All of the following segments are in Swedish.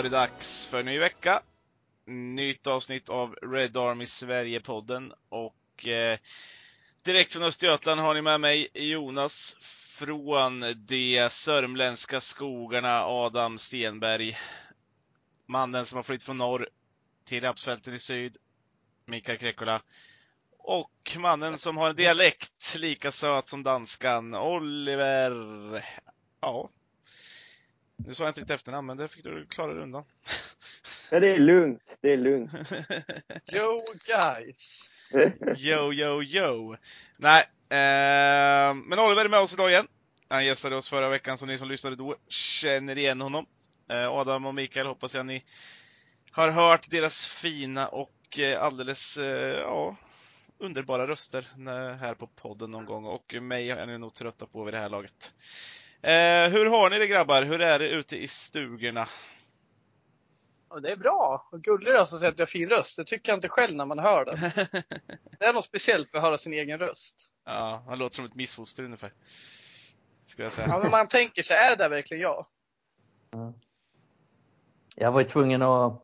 var det dags för en ny vecka. Nytt avsnitt av Red Army Sverige-podden och eh, direkt från Östergötland har ni med mig Jonas från de sörmländska skogarna, Adam Stenberg. Mannen som har flytt från norr till rapsfälten i syd, Mikael Krekula. Och mannen som har en dialekt lika söt som danskan, Oliver. Ja. Nu sa jag inte ditt efternamn, men det fick du klara dig undan. Ja, det är lugnt. Det är lugnt. Yo guys! Yo, yo, yo. Nej, eh, men Oliver är med oss idag igen. Han gästade oss förra veckan, så ni som lyssnade då känner igen honom. Eh, Adam och Mikael hoppas jag ni har hört deras fina och eh, alldeles, eh, ja, underbara röster här på podden någon gång. Och mig är ni nog trötta på vid det här laget. Eh, hur har ni det grabbar? Hur är det ute i stugorna? Ja, det är bra. Och gullig röst och säger att jag har fin röst. Det tycker jag inte själv när man hör den. Det är något speciellt med att höra sin egen röst. ja, han låter som ett missfoster ungefär. Skulle jag säga. Ja, men man tänker sig, är det där verkligen jag? Jag var ju tvungen att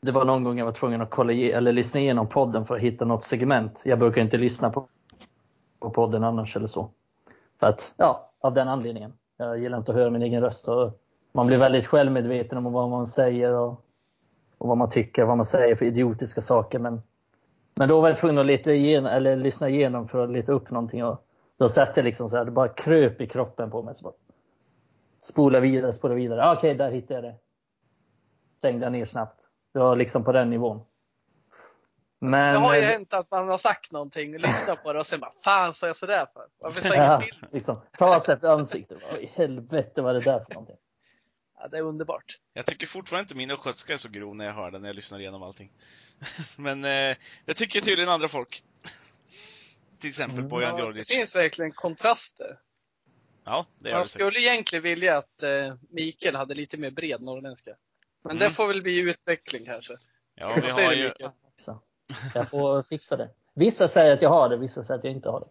det var någon gång jag var tvungen att kolla eller lyssna igenom podden för att hitta något segment. Jag brukar inte lyssna på, på podden annars eller så. För att, ja, av den anledningen. Jag gillar inte att höra min egen röst. Och man blir väldigt självmedveten om vad man säger och, och vad man tycker, vad man säger för idiotiska saker. Men, men då var jag tvungen att leta igenom, eller lyssna igenom för att leta upp någonting. Och då satt jag liksom så här, det bara kröp i kroppen på mig. Så bara, spola vidare, spola vidare. Ah, okej, okay, där hittade jag det. Stängde jag ner snabbt. Det var liksom på den nivån. Men, det har ju hänt att man har sagt någonting och lyssnat på det och sen bara Fan sa jag sådär för? Varför sa jag ja, till? Liksom, ta sig ett ansikte. Vad i helvete var det där för någonting? Ja, det är underbart. Jag tycker fortfarande inte min östgötska är så grov när jag hör den, när jag lyssnar igenom allting. Men eh, det tycker tydligen andra folk. Till exempel mm. Bojan ja, Det finns verkligen kontraster. Ja, det gör Man det skulle egentligen vilja att eh, Mikael hade lite mer bred norrländska. Men mm. det får väl bli utveckling kanske. Ja, vi har ju... Jag får fixa det. Vissa säger att jag har det, vissa säger att jag inte har det.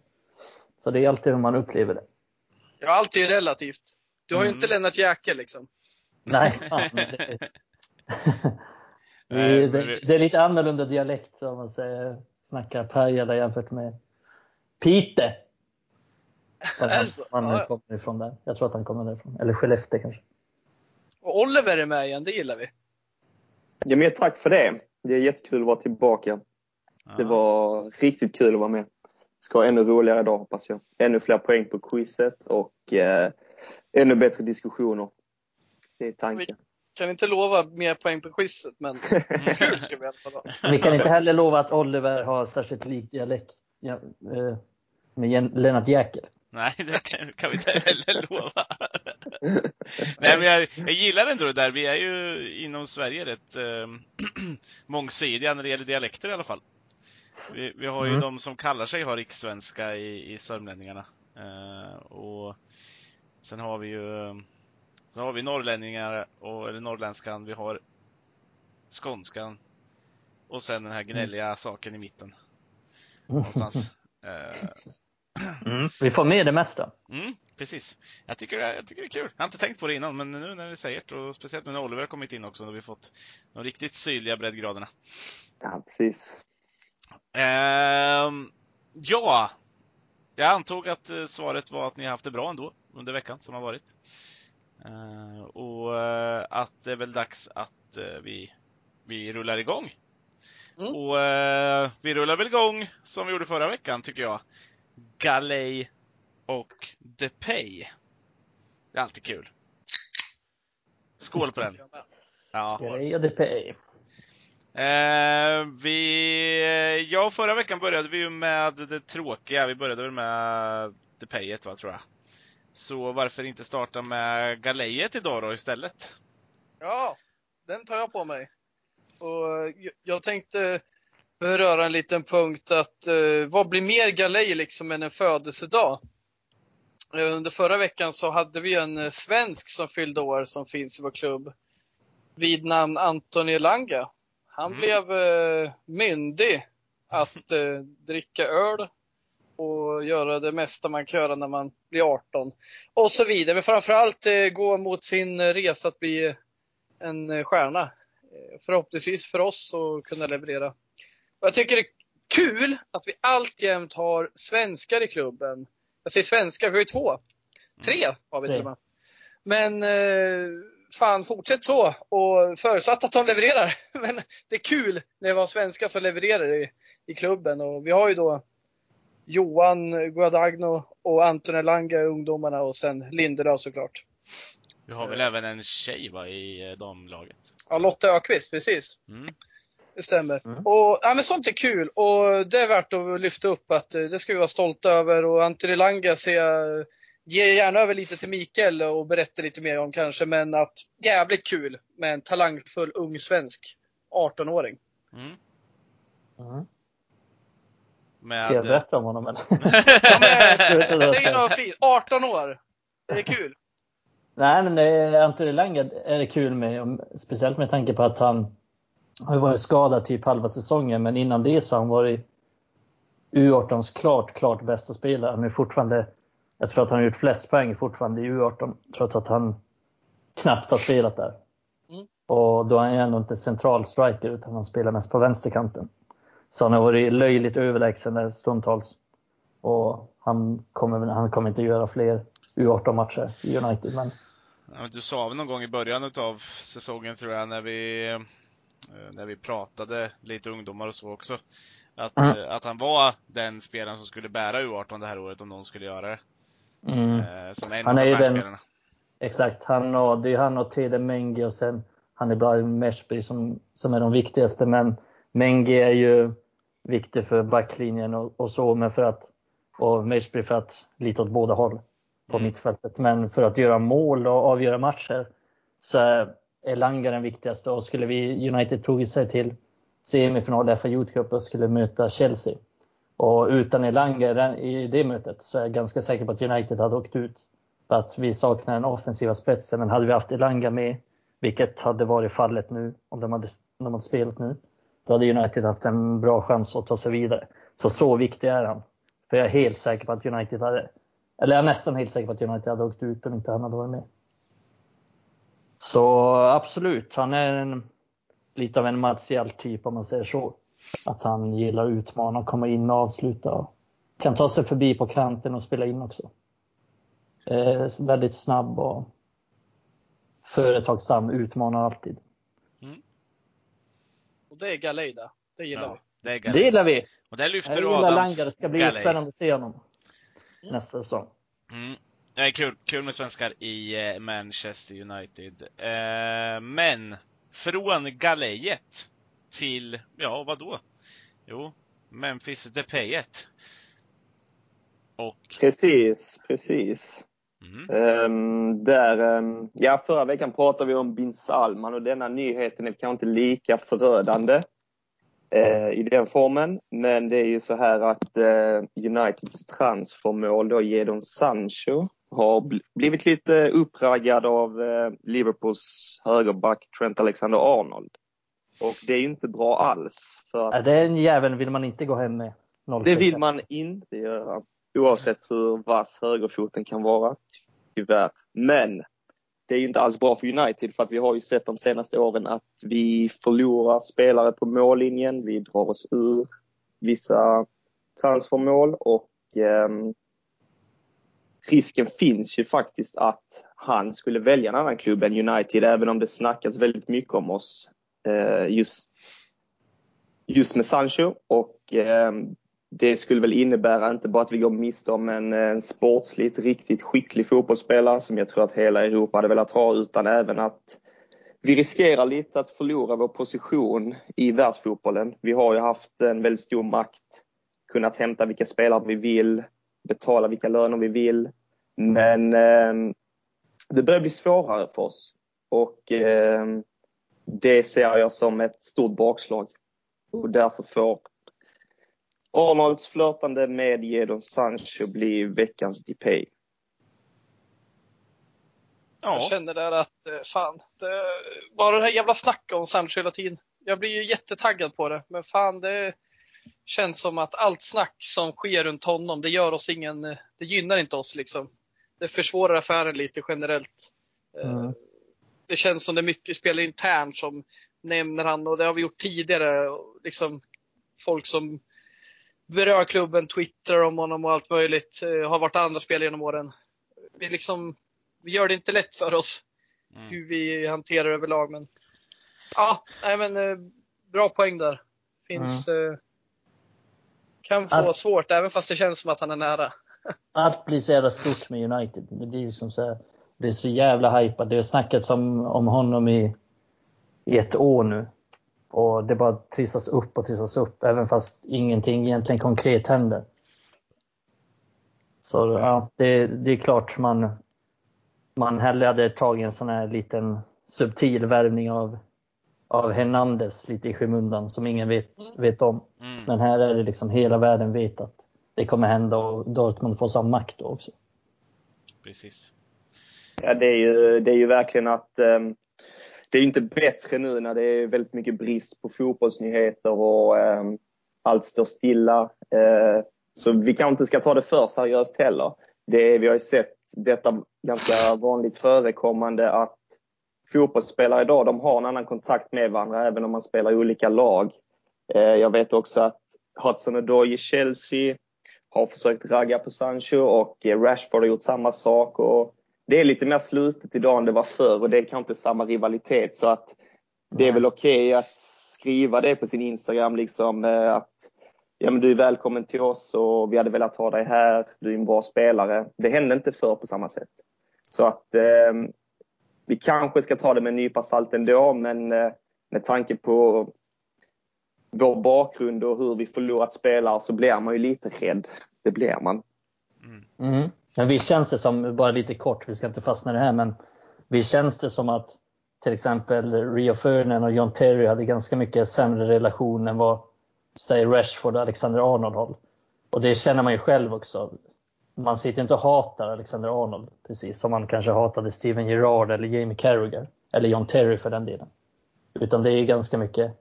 Så det är alltid hur man upplever det. Ja, allt är ju relativt. Du har ju mm. inte Lennart Jäkel liksom. Nej, fan, det... det, det, det, är lite annorlunda dialekt om man säger, snackar Pajala jämfört med Pite. Han, han ja. kommer ifrån där. Jag tror att han kommer därifrån. Eller Skellefteå kanske. Och Oliver är med igen, det gillar vi. Ja, men tack för det. Det är jättekul att vara tillbaka. Ja. Det var riktigt kul att vara med. Ska ha ännu roligare idag hoppas jag. Ännu fler poäng på quizet och eh, ännu bättre diskussioner. Det är tanken. Vi kan inte lova mer poäng på quizet, men kul ska vi fall Vi kan inte heller lova att Oliver har särskilt lik dialekt ja, eh, med Lennart Jäkel. Nej, det kan, vi inte heller lova. Nej, men jag, jag gillar ändå det där. Vi är ju inom Sverige rätt äh, mångsidiga när det gäller dialekter i alla fall. Vi, vi har ju mm. de som kallar sig har rikssvenska i, i sörmlänningarna. Äh, och sen har vi ju Sen har vi norrlänningar, och, eller norrländskan, vi har skånskan och sen den här gnälliga mm. saken i mitten. Någonstans. äh, Mm, vi får med det mesta. Mm, precis. Jag tycker, jag tycker det är kul. Jag har inte tänkt på det innan, men nu när vi säger det, och speciellt nu när Oliver har kommit in också, när vi fått de riktigt syrliga breddgraderna. Ja, precis. Ehm, ja, jag antog att eh, svaret var att ni har haft det bra ändå under veckan som har varit. Ehm, och eh, att det är väl dags att eh, vi, vi rullar igång. Mm. Och vi rullar väl igång som vi gjorde förra veckan, tycker jag. Galej och DePay. Det är alltid kul. Skål på den! Ja. Galej och DePay. Eh, vi, ja, förra veckan började vi ju med det tråkiga. Vi började väl med DePayet, va, tror jag. Så varför inte starta med galejet idag då istället? Ja, den tar jag på mig. Och jag tänkte beröra en liten punkt att eh, vad blir mer galej liksom än en födelsedag? Eh, under förra veckan så hade vi en eh, svensk som fyllde år som finns i vår klubb. Vid namn Anton Elanga. Han mm. blev eh, myndig att eh, dricka öl och göra det mesta man kan göra när man blir 18 och så vidare. Men framförallt eh, gå mot sin resa att bli en stjärna. Eh, förhoppningsvis för oss att kunna leverera. Och jag tycker det är kul att vi alltjämt har svenskar i klubben. Jag säger svenskar, vi har ju två. Tre har vi till och med. Men eh, fan, fortsätt så. Och förutsatt att de levererar. Men det är kul när vi har svenskar som levererar i, i klubben. Och vi har ju då Johan Guadagno och Anton Elanga ungdomarna och sen Lindelöf såklart. Vi har väl även en tjej va, i eh, damlaget? Ja, Lotta Ökvist, precis. Mm. Det stämmer. Mm. Och, ja, men sånt är kul och det är värt att lyfta upp att eh, det ska vi vara stolta över och Anton Elanga ser jag Ge gärna över lite till Mikael och berätta lite mer om kanske, men att jävligt kul med en talangfull ung svensk 18-åring. Mm. Mm. Med, Ska jag berätta om honom eller? Ja, men, det är fint. 18 år. Det är kul. Nej, men det är, Anton Elanga är det kul med, speciellt med tanke på att han har ju varit skadad typ halva säsongen, men innan det så har han varit U18s klart, klart bästa spelare. Han är fortfarande, jag tror att han har gjort flest poäng fortfarande i U18, trots att han knappt har spelat där. Mm. Och då är han ändå inte central striker, utan han spelar mest på vänsterkanten. Så han har varit löjligt överlägsen där stundtals. Och han kommer, han kommer inte göra fler U18-matcher i United, men Du sa väl någon gång i början av säsongen tror jag, när vi, när vi pratade lite ungdomar och så också, att, Mm. eh, att han var den spelaren som skulle bära U18 det här året om någon skulle göra det. mm. Eh, Som en Han av är ju den- världsspelarna. Exakt, han och, det är han och Tede Mengi och sen han är bara Meshby som, som är de viktigaste. Men Mengi är ju viktig för backlinjen och, och så, men för att, och Meshby för att lite åt båda håll på Mm. mittfältet. Men för att göra mål och avgöra matcher så Elanga den viktigaste och skulle vi United tog sig till semifinal i FA Youth Cup och skulle möta Chelsea. Och utan Elanga i i det mötet så är jag ganska säker på att United hade åkt ut. För att vi saknar den offensiva spetsen. Men hade vi haft Elanga med, vilket hade varit fallet nu om de hade, om de hade spelat nu, då hade United haft en bra chans att ta sig vidare. Så så viktig är han. För jag är helt säker på att United hade, eller jag är nästan helt säker på att United hade åkt ut om inte han hade varit med. Så absolut, han är en, lite av en Martial-typ om man säger så. Att han gillar att utmana, komma in och avsluta. Och kan ta sig förbi på kanten och spela in också. Eh, väldigt snabb och företagsam, utmanar alltid. Och det är Galeida. Det gillar Ja, vi. det är Det gillar vi. Och där lyfter Jag du Adams Langa. Det ska bli Galej. spännande att se honom nästa säsong. Mm. Är kul, kul med svenskar i eh, Manchester United. Eh, men, från galejet till, ja vad då? Jo, Memphis Depayet. Och, Precis, precis. mm, Ehm, där, ehm, ja, förra veckan pratade vi om bin Salman och denna nyheten är kanske inte lika förödande eh, i den formen. Men det är ju så här att eh, Uniteds transfermål då, Jadon Sancho, har bl- blivit lite uppraggad av eh, Liverpools högerback Trent Alexander-Arnold. Och det är ju inte bra alls. För att Den jäveln vill man inte gå hem med. 06. det vill man inte göra. Oavsett hur vass högerfoten kan vara, tyvärr. Men det är ju inte alls bra för United för att vi har ju sett de senaste åren att vi förlorar spelare på mållinjen. Vi drar oss ur vissa transfermål och ehm, risken finns ju faktiskt att han skulle välja en annan klubb än United även om det snackas väldigt mycket om oss eh, just, just med Sancho. Och ehm, det skulle väl innebära inte bara att vi går miste om en, en sportsligt riktigt skicklig fotbollsspelare som jag tror att hela Europa hade velat ha utan även att vi riskerar lite att förlora vår position i världsfotbollen. Vi har ju haft en väldigt stor makt, kunnat hämta vilka spelare vi vill, betala vilka löner vi vill. Men eh, det börjar bli svårare för oss och eh, det ser jag som ett stort bakslag. Och därför får Arnolds flörtande med Jadon Sancho bli veckans DP. ja, Jag känner där att, eh, fan, det, bara det här jävla snacket om Sancho hela tiden. Jag blir ju jättetaggad på det, men fan det känns som att allt snack som sker runt honom, det gör oss ingen, det gynnar inte oss liksom. Det försvårar affären lite generellt. Eh, Mm. det känns som det är mycket spelare internt som nämner han och det har vi gjort tidigare. Liksom folk som berör klubben, twittrar om honom och allt möjligt. Eh, har varit andra spelare genom åren. Vi, liksom, vi gör det inte lätt för oss mm. hur vi hanterar överlag. Men ja, nej, men eh, bra poäng där. Finns, mm. Kan få att, svårt även fast det känns som att han är nära. Allt blir så jävla stort med United. Det blir som så här, det är så jävla hypat. Det har snackats om, om honom i, i ett år nu. Och det bara trissas upp och trissas upp även fast ingenting egentligen konkret händer. Så ja, det, det är klart man, man hellre hade tagit en sån här liten subtil värvning av, av Hernandez lite i skymundan som ingen vet, vet om. Mm. Men här är det liksom hela världen vet att det kommer hända och Dortmund får samma makt då också. Precis. Ja, det är ju, det är ju verkligen att um, det är inte bättre nu när det är väldigt mycket brist på fotbollsnyheter och um, allt står stilla. Uh, så vi kanske inte ska ta det för seriöst heller. Det, vi har ju sett detta ganska vanligt förekommande att fotbollsspelare idag de har en annan kontakt med varandra även om man spelar i olika lag. Uh, jag vet också att Hudson Odoi i Chelsea har försökt ragga på Sancho och Rashford har gjort samma sak. Och det är lite mer slutet idag än det var förr och det är kanske inte samma rivalitet så att det är väl okej okay att skriva det på sin Instagram liksom eh, att ja, men du är välkommen till oss och vi hade velat ha dig här, du är en bra spelare. Det hände inte förr på samma sätt. Så att eh, vi kanske ska ta det med en nypa salt ändå men eh, med tanke på vår bakgrund och hur vi förlorat spelare så blir man ju lite rädd. Det blir man. Mm. Mm. Men visst känns det som, bara lite kort, vi ska inte fastna i det här, men visst känns det som att till exempel Rio Ferdinand och John Terry hade ganska mycket sämre relation än vad säg Rashford och Alexander Arnold har. Och det känner man ju själv också. Man sitter inte och hatar Alexander Arnold precis som man kanske hatade Steven Gerrard eller Jamie Carragher. Eller John Terry för den delen. Utan det är ganska mycket,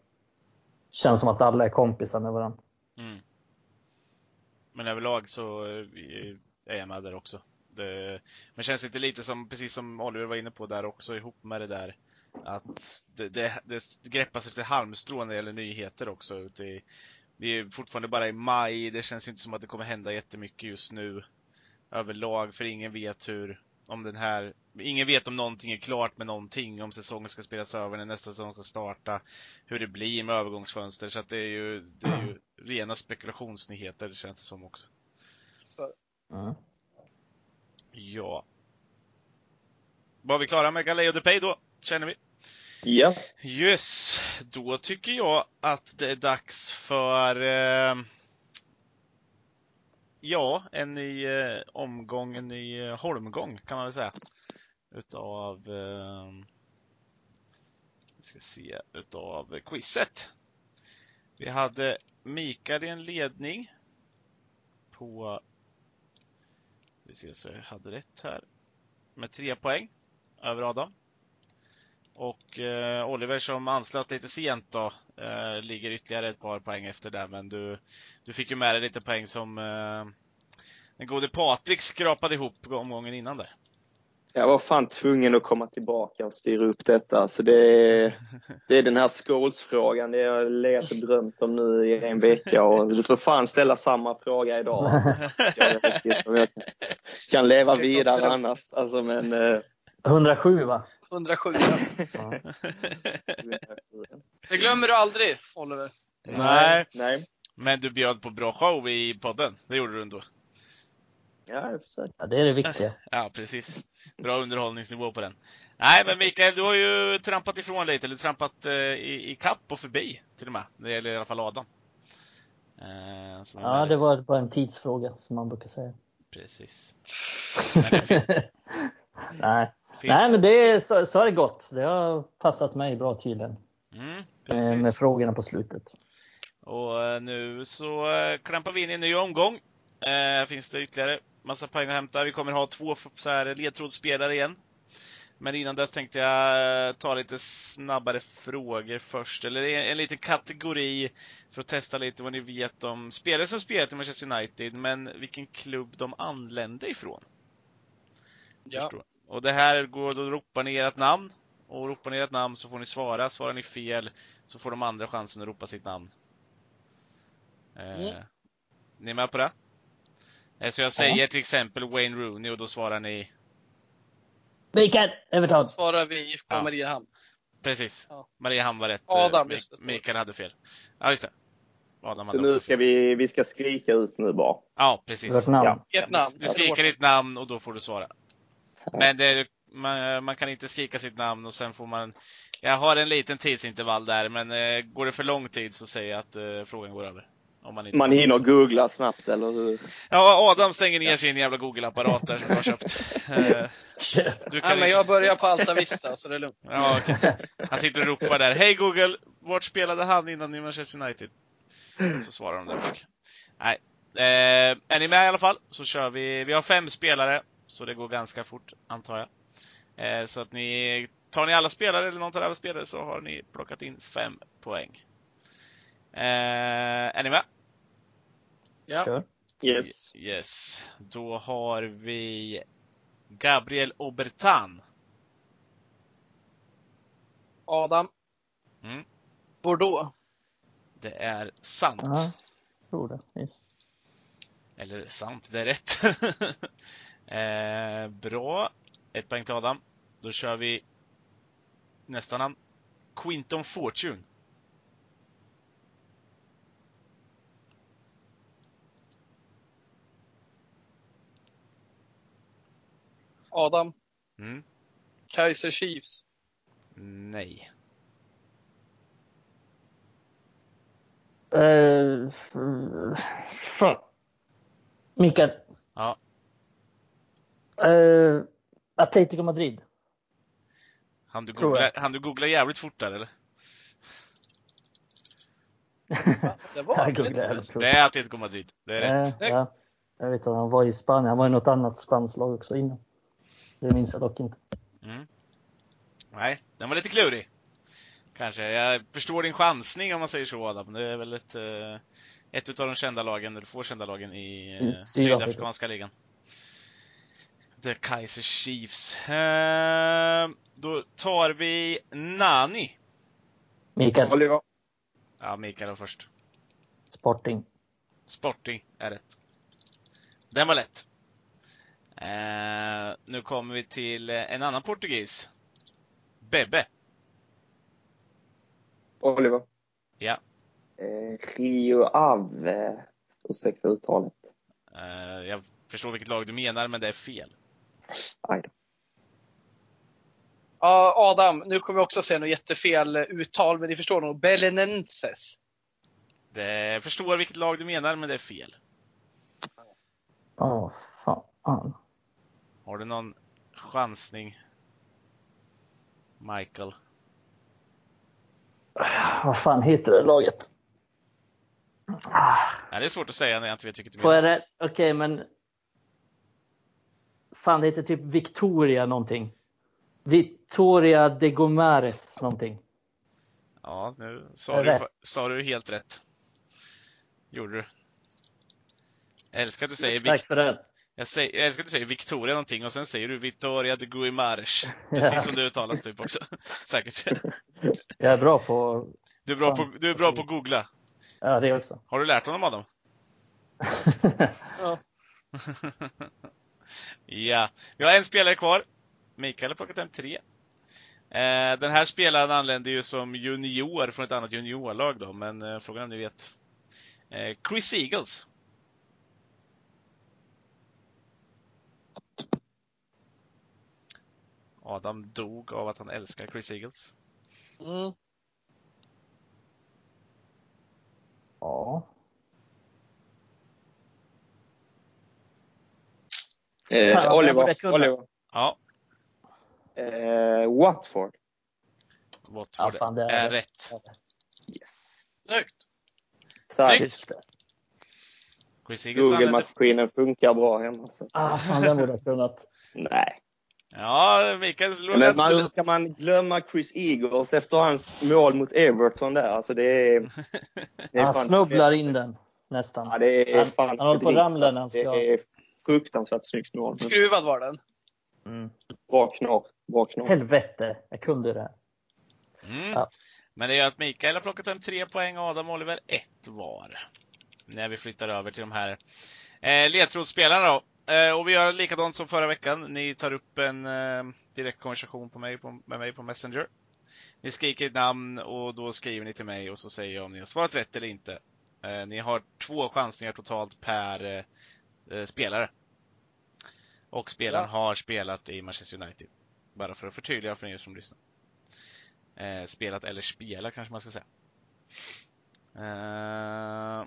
känns som att alla är kompisar med varandra. Mm. Men överlag så eh, är jag med där också. Det, men känns lite lite som, precis som Oliver var inne på där också, ihop med det där att det, det, det greppas efter halmstrå när det gäller nyheter också. Det, vi är fortfarande bara i maj, det känns inte som att det kommer hända jättemycket just nu överlag, för ingen vet hur, om den här, ingen vet om någonting är klart med någonting, om säsongen ska spelas över, när nästa säsong ska starta, hur det blir med övergångsfönster, så att det är ju, det är ju rena spekulationsnyheter känns det som också. Mm. Ja. Var vi klara med Galeo Pay då, känner vi? Ja. Yes, då tycker jag att det är dags för eh, Ja, en ny eh, omgång, en ny eh, holmgång kan man väl säga. Utav eh, vi ska se, utav quizet. Vi hade Mikael i en ledning på vi ser så jag hade rätt här. Med tre poäng över Adam. Och eh, Oliver som anslöt lite sent då, eh, ligger ytterligare ett par poäng efter där, men du, du fick ju med dig lite poäng som eh, den gode Patrik skrapade ihop omgången innan där. Jag var fan tvungen att komma tillbaka och styra upp detta. Så det är, det är den här Scholes-frågan, det har jag legat och drömt om nu i en vecka och du får fan ställa samma fråga idag. Alltså. Jag vet om jag kan leva vidare annars. Alltså, men, 107 eh, va? 107 ja. Det glömmer du aldrig, Oliver. Nej. Nej. Men du bjöd på bra show i podden, det gjorde du ändå. Ja, jag försöker. Ja, det är det viktiga. Ja, precis. Bra underhållningsnivå på den. Nej, men Mikael, du har ju trampat ifrån lite, eller trampat eh, i, i kapp och förbi till och med. Det gäller i alla fall Adam. Eh, ja, det var bara en tidsfråga, som man brukar säga. Precis. Nej, Nej men det är, så, så har det gått. Det har passat mig bra tydligen. Mm, med, med frågorna på slutet. Och eh, nu så eh, klampar vi in i en ny omgång. Eh, finns det ytterligare massa poäng att hämta. Vi kommer ha två så här ledtrådsspelare igen. Men innan dess tänkte jag eh, ta lite snabbare frågor först, eller en, en liten kategori för att testa lite vad ni vet om spelare som spelat i Manchester United, men vilken klubb de anlände ifrån. Ja. Och det här går, då ropar ni ert namn och ropar ni ett namn så får ni svara. Svarar ni fel så får de andra chansen att ropa sitt namn. Eh, Mm. Ni är med på det? Eh, Så jag säger till exempel Wayne Rooney och då svarar ni Mikael, Everton. Då svarar vi IFK Ja. Mariehamn. Precis. Ja. Mariehamn var rätt. Adam, Eh, just det, Mik-. Mikael hade fel. Ja, just det. Adam Så nu ska vi, vi ska skrika ut nu bara. Ja, precis. Vårt namn. Ja. Ett namn. Du skriker ditt namn och då får du svara. Men det, man, man kan inte skrika sitt namn och sen får man... Jag har en liten tidsintervall där, men eh, går det för lång tid så säger jag att eh, frågan går över. Om man inte Man hinner googla snabbt, eller hur? Ja, Adam stänger ner sin jävla Google-apparat där som du har köpt. Du kan Nej, men jag börjar på Alta Vista, så det är lugnt. Ja, okej. Han sitter och ropar där. Hej Google! Vart spelade han innan i Manchester United? Så svarar de där bak. Nej. Eh, är ni med i alla fall så kör vi. Vi har fem spelare, så det går ganska fort antar jag. Eh, så att ni, tar ni alla spelare eller någon tar alla spelare så har ni plockat in fem poäng. Eh, är ni med? Ja. Kör. Yes. Yes. Då har vi Gabriel Obertan. Adam. Mm. Bordeaux. Det är sant. Ja, tror det. Yes. Eller sant, det är rätt. eh, bra. Ett poäng till Adam. Då kör vi nästa namn. Quinton Fortune. Adam. Mm. Kaiser Chiefs. Nej. Uh, fan. Mikael. Ja. Uh, Atletico Madrid. Han du, googla, jag. han du googla jävligt fort där eller? Det var tror. Det är Atletico Madrid. Det är rätt. Eh, ja. Jag vet att han var i Spanien. Han var i något annat spanskt lag också innan. Det minns jag dock inte. Mm. Nej, den var lite klurig. Kanske. Jag förstår din chansning om man säger så Adam. Det är väl ett, eh, ett utav de kända lagen, eller få kända lagen i I eh, Sydafrika. Sydafrikanska ligan. The Kaiser Chiefs. Eh, då tar vi Nani. Mikael. Oliver. Ja, Mikael var först. Sporting. Sporting är rätt. Den var lätt. Eh, nu kommer vi till eh, en annan portugis. Bebbe. Oliver. Ja. Eh, Rio Ave. Ursäkta uttalet. Eh, jag förstår vilket lag du menar, men det är fel. Aj då. Ja, Adam. Nu kommer jag också säga något jättefel uttal, men ni förstår nog. Belenenses. Det, förstår vilket lag du menar, men det är fel. Åh, fan. Har du någon chansning? Michael. Vad fan heter det laget? Nej, det är svårt att säga när jag inte vet vilket du menar. Okej, men... Fan, det heter typ Victoria någonting. Victoria de Gomares någonting. Ja, nu sa du, sa du helt rätt. Gjorde du. Jag älskar att du säger, Tack för det. jag, säger, jag älskar att du säger Victoria någonting och sen säger du Victoria de Guimares. Precis som det uttalas typ också. Säkert. Jag är bra på... Du är bra på, du är bra på att googla. Ja, det också. Har du lärt honom Adam? Ja. ja, vi har en spelare kvar. Mikael har plockat hem tre. Eh, den här spelaren anlände ju som junior från ett annat juniorlag då, men eh, frågan är om ni vet. Eh, Chris Eagles. Adam dog av att han älskar Chris Eagles. Mm. ja. Eh, Oliver. Oliver. Ja, Eh, Watford. Watford Ja, fan, det är är rätt. rätt. Yes. Snyggt. Snyggt. Google-maskinen funkar bra hemma. Så. Ah, fan, den borde jag kunnat. Nej. Ja, Mikael låg Men man, kan man glömma Chris Eagles efter hans mål mot Everton där? Alltså det är... Det är Han snubblar in den nästan. Ja, det är Han- fan han håller på att ramla när han alltså. ska- Det är fruktansvärt snyggt mål. Men Skruvad var den. Mm. Bra knorr. vakna upp. Helvete, jag kunde det här. Mm. Ja. Men det gör att Mikael har plockat hem tre poäng och Adam och Oliver ett var. När vi flyttar över till de här eh, ledtrådsspelarna då. Eh, och vi gör likadant som förra veckan. Ni tar upp en eh, direkt konversation på mig, på, med mig på Messenger. Ni skriker namn och då skriver ni till mig och så säger jag om ni har svarat rätt eller inte. Eh, ni har två chansningar totalt per eh, spelare. Och spelaren Ja. har spelat i Manchester United. Bara för att förtydliga för er som lyssnar. Eh, spelat eller spelar kanske man ska säga. Eh,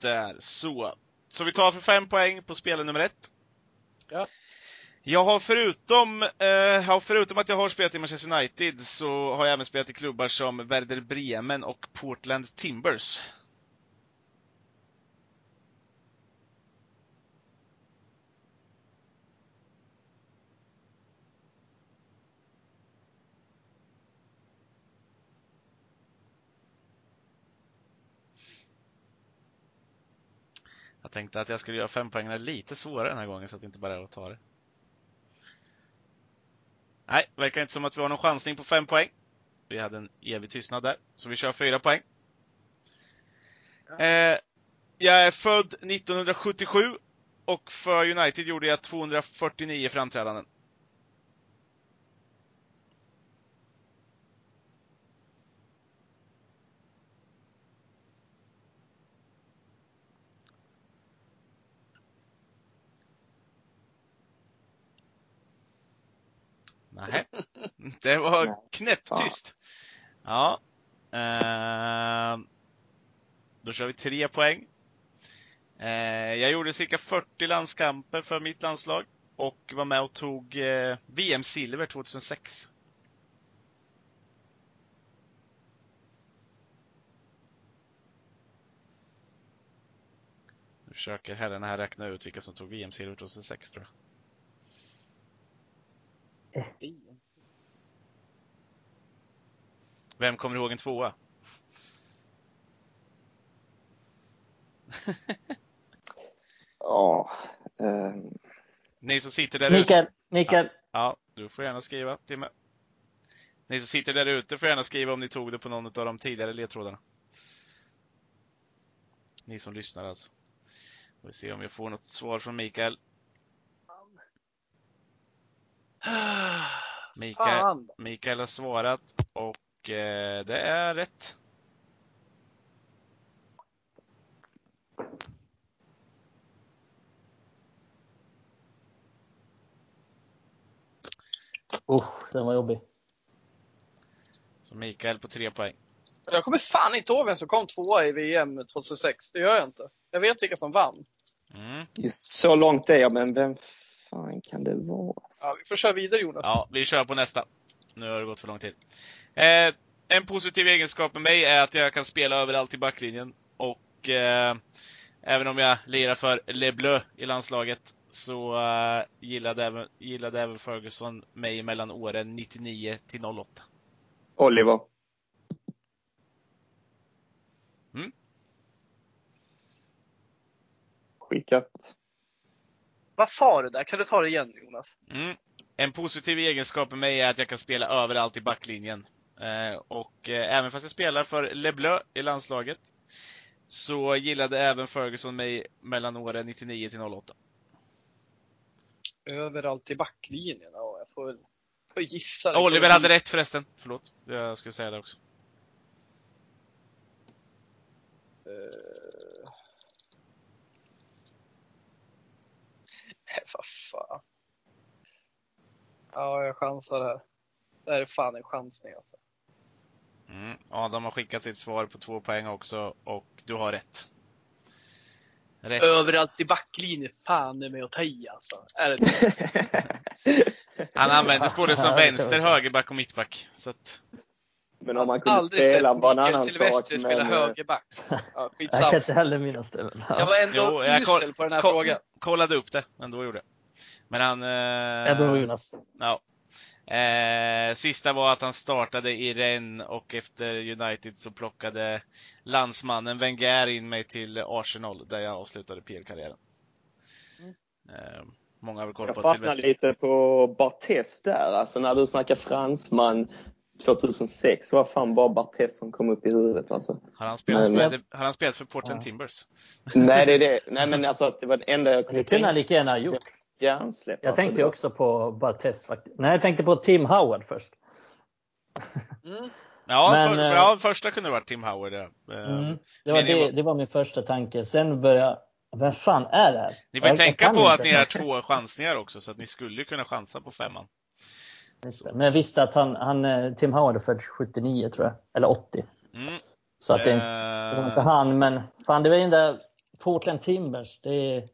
där, så. Så vi tar för fem poäng på spelare nummer ett. Ja. Jag har förutom, eh, förutom att jag har spelat i Manchester United så har jag även spelat i klubbar som Werder Bremen och Portland Timbers. Jag tänkte att jag skulle göra fempoängarna lite svårare den här gången så att det inte bara är att ta det. Nej, verkar inte som att vi har någon chansning på fem poäng. Vi hade en evig tystnad där, så vi kör fyra poäng. Eh, jag är född 1977 och för United gjorde jag 249 framträdanden. Nej, det var Nej, knäpptyst. Ja. Ehm, då kör vi tre poäng. Eh, jag gjorde cirka 40 landskamper för mitt landslag och var med och tog eh, VM-silver 2006. Nu försöker herrarna här räkna ut vilka som tog VM-silver 2006 tror jag. Vem kommer ihåg en tvåa? Ja. ehm, Ni som sitter där ute. Mikael, Mikael. Ja, du får gärna skriva, Timme. Ni som sitter där ute får gärna skriva om ni tog det på någon av de tidigare ledtrådarna. Ni som lyssnar alltså. Får vi se om jag får något svar från Mikael. Mikael. Mikael har svarat och eh, det är rätt. Usch, den var jobbig. Så Mikael på tre poäng. Jag kommer fan inte ihåg vem som kom tvåa i VM 2006. Det gör jag inte. Jag vet vilka som vann. Mm. Just så långt är jag, men vem fan kan det vara? Ja, vi får köra vidare Jonas. Ja, vi kör på nästa. Nu har det gått för lång tid. Eh, en positiv egenskap med mig är att jag kan spela överallt i backlinjen. Och eh, även om jag lirar för Le Bleu i landslaget så eh, gillade, även, gillade även Ferguson mig mellan åren 99 till 08. Oliver. Mm. Skickat. Vad sa du där? Kan du ta det igen Jonas? Mm. En positiv egenskap med mig är att jag kan spela överallt i backlinjen. Eh, och eh, även fast jag spelar för Le Bleu i landslaget så gillade även Ferguson mig mellan åren 99 till 08. Överallt i backlinjen. Ja, jag får får gissa. Oliver hade rätt förresten. Förlåt. Jag skulle säga det också. Nej, vad fan. Ja, jag chansar här. Det här är fan en chansning alltså. Mm. Adam har skickat sitt svar på två poäng också och du har rätt. Rätt. Överallt i backlinjen. Fan är med att ta i alltså. Är det det? Han användes både som vänster, högerback och mittback. Så att, Men om man kunde Aldrig spela var en annan sak. Silvestri spela Men, eh, högerback. Ja, Jag kan inte heller minnas det. Men, Jag ja. var ändå Jo, jag usel på den här koll- frågan. kollade upp det, men då gjorde jag. Men han... Eh, bra Jonas. Ja. Eh, sista var att han startade i Rennes och efter United så plockade landsmannen Wenger in mig till Arsenal där jag avslutade PL-karriären. Mm. Eh, Många har väl koll Jag på fastnade Silvestri. lite på Barthez där. Alltså när du snackar fransman 2006 var fan bara Barthez som kom upp i huvudet alltså. Har han spelat, Men- för, har han spelat för Portland Ja. Timbers? Nej, det är det. Nej, men alltså att det var det enda jag kunde Det kunde han tänka lika gärna ha gjort. Hjärnsläpp. Jag alltså. tänkte också på Barthez faktiskt. Nej, jag tänkte på Tim Howard först. Mm. Ja, Men, för, eh, ja första kunde det varit Tim Howard. Ja. Eh, Mm. Det, var det, var- det var min första tanke. Sen började vem fan är det här? Ni får Jag- tänka på inte. att ni är två chansningar också, så att ni skulle kunna chansa på femman. Men jag visste att han, han eh, Tim Howard är född 79 tror jag. Eller 80. Mm. Så att det, inte- det var inte han, men fan det var ju den där Portland Timbers. Det är,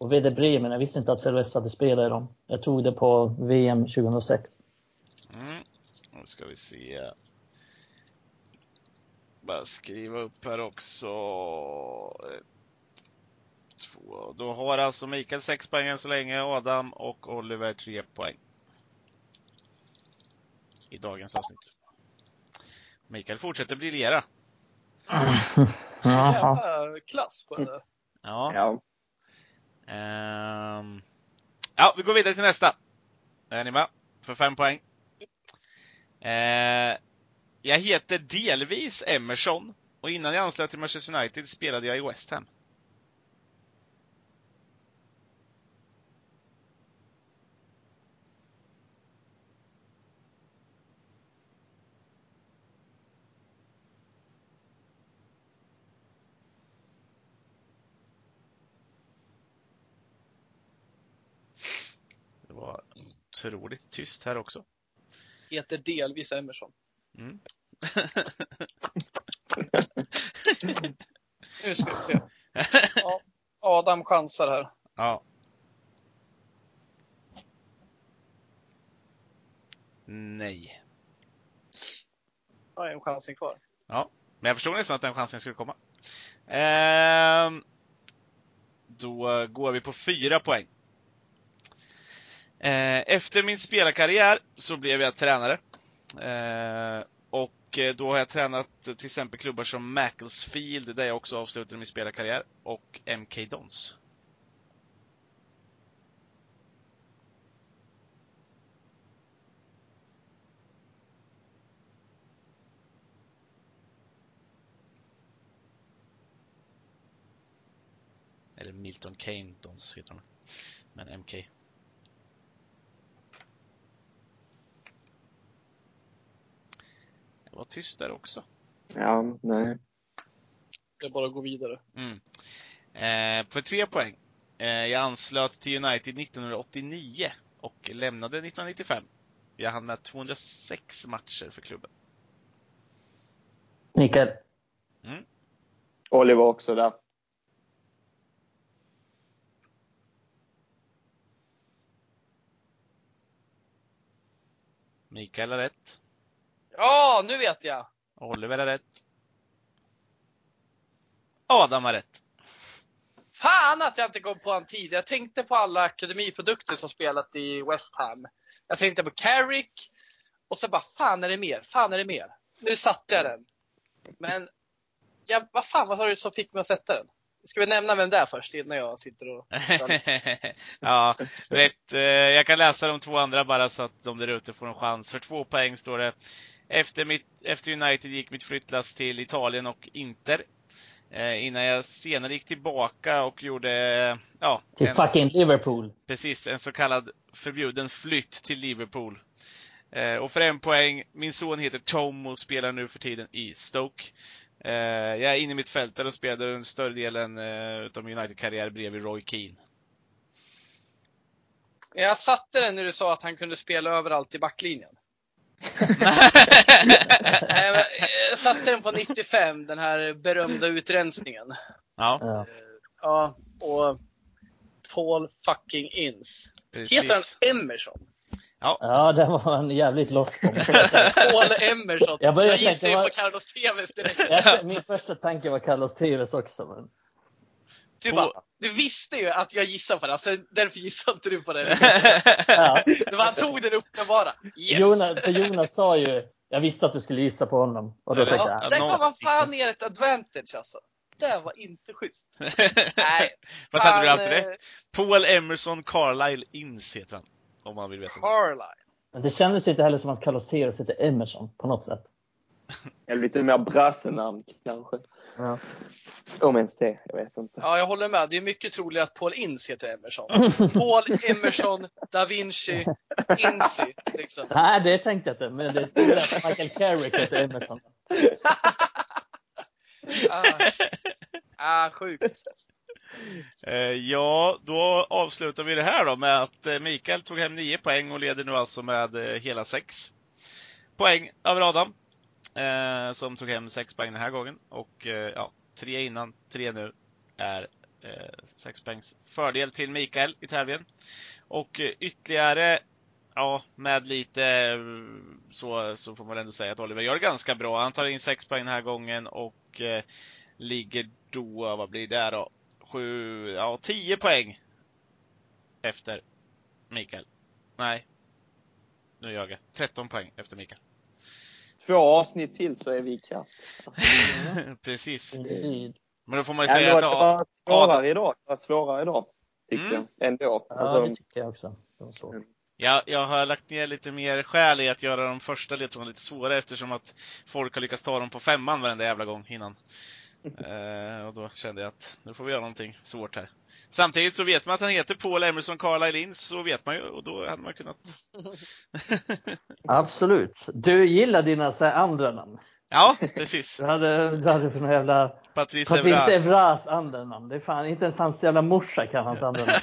och Wede Bremen. Jag visste inte att Silvestre hade spelat i dem. Jag tog det på VM 2006. Mm. Nu ska vi se. Bara skriva upp här också. Två. Då har alltså Mikael 6 poäng än så länge, Adam och Oliver 3 poäng. I dagens avsnitt. Mikael fortsätter briljera. Jävla klass på det där. Ja. Ja. Ehm, ja, vi går vidare till nästa. Är ni med? För fem poäng. Ehm, jag heter delvis Emerson och innan jag anslöt till Manchester United spelade jag i West Ham. Det var otroligt tyst här också. Heter delvis Emerson. Mm. Nu ska vi se. Ja, Adam chansar här. Ja. Nej. Jag har en chansning kvar. Men jag förstod nästan att den chansen skulle komma. Ehm, då går vi på fyra poäng. Eh, efter min spelarkarriär så blev jag tränare. Eh, och eh, då har jag tränat till exempel klubbar som Macclesfield, där jag också avslutade min spelarkarriär, och MK Dons. Eller Milton Keynes Dons heter de. Men MK. Det var tyst där också. Ja, nej. Jag bara går vidare. Mm. Eh, för tre poäng. Eh, jag anslöt till United 1989 och lämnade 1995. Jag hann med 206 matcher för klubben. Mikael. Oliver också där. Mikael har rätt. Ja, nu vet jag! Oliver har rätt. Adam har rätt. Fan att jag inte kom på en tid. Jag tänkte på alla akademiprodukter som spelat i West Ham. Jag tänkte på Carrick. Och så bara, fan är det mer? Fan är det mer? Nu satte jag den. Men, ja, vad fan vad var det som fick mig att sätta den? Ska vi nämna vem det är först innan jag sitter och... ja, rätt. Eh, Jag kan läsa de två andra bara så att de där ute får en chans. För två poäng står det. Efter, mitt, efter United gick mitt flyttlass till Italien och Inter. Eh, innan jag senare gick tillbaka och gjorde, eh, ja, Till en, fucking Liverpool. precis, en så kallad förbjuden flytt till Liverpool. Eh, och för en poäng, min son heter Tom och spelar nu för tiden i Stoke. Eh, jag är inne i mitt fält och spelade den större delen eh, utav min United-karriär bredvid Roy Keane. Jag satte den när du sa att han kunde spela överallt i backlinjen. Men, eh, Jag satte den på 95, den här berömda utrensningen. ja, Ja. Ja, och Paul fucking Ince. precis. Heter han Emerson? ja, det var en jävligt bomb. Paul Emerson. Jag började gissar tänka, ju på Carlos Tevez direkt. Jag- Min första tanke var Carlos Tevez också. Men... Du, bara, du visste ju att jag gissade på det, alltså, därför gissade inte du på det. Ja. Det var, han tog den uppenbara. Yes! Jonas, för Jonas sa ju, jag visste att du skulle gissa på honom. Och då Ja, tänkte Ja, jag, där kom man fan ner ett advantage alltså. Det var inte schysst. Nej. Vad hade du haft eh, rätt? Paul Emerson Carlisle Ince heter han. Om man vill veta. Carlisle. Men det kändes inte heller som att Carlos Theos heter Emerson på något sätt. Eller lite mer brassenamn kanske. Ja. Om ens det, jag vet inte. Ja, jag håller med. Det är mycket troligare att Paul Ince heter Emerson. Paul Emerson Da Vinci Ince. Liksom. Nej, det tänkte jag inte. Men det är att Michael Carrick heter Emerson. Ah, ah, sjukt. Eh, ja, då avslutar vi det här då med att eh, Mikael tog hem 9 poäng och leder nu alltså med eh, hela 6 poäng över Adam. Eh, som tog hem sex poäng den här gången. Och eh, ja, tre innan, tre nu är eh, sex poängs fördel till Mikael i tävlingen. Och eh, ytterligare, ja, med lite eh, så, så får man ändå säga att Oliver gör det ganska bra. Han tar in sex poäng den här gången och eh, ligger då, vad blir det då? Sju, ja tio poäng efter Mikael. Nej. Nu ljög jag. 13 poäng efter Mikael. Två avsnitt till så är vi ikapp. Precis. Indeed. Men då får man ju Ja, säga det att var ja, svårare idag. Det var svårare idag. Tyckte Mm. jag. Ändå. Ja, Alltså, det tycker jag också. Det var svårt. jag, jag har lagt ner lite mer skäl i att göra de första ledtrådarna lite svårare eftersom att folk har lyckats ta dem på femman varenda jävla gång innan. Eh, och då kände jag att nu får vi göra någonting svårt här. Samtidigt så vet man att han heter Paul Emerson Carlisle Ince, så vet man ju och då hade man kunnat... Absolut. Du gillar dina så här, andra namn. ja, precis. Du hade, du hade för några jävla Patrice Patrice Evra. Evras andra namn. Det är fan inte ens hans jävla morsa kan hans andra namn.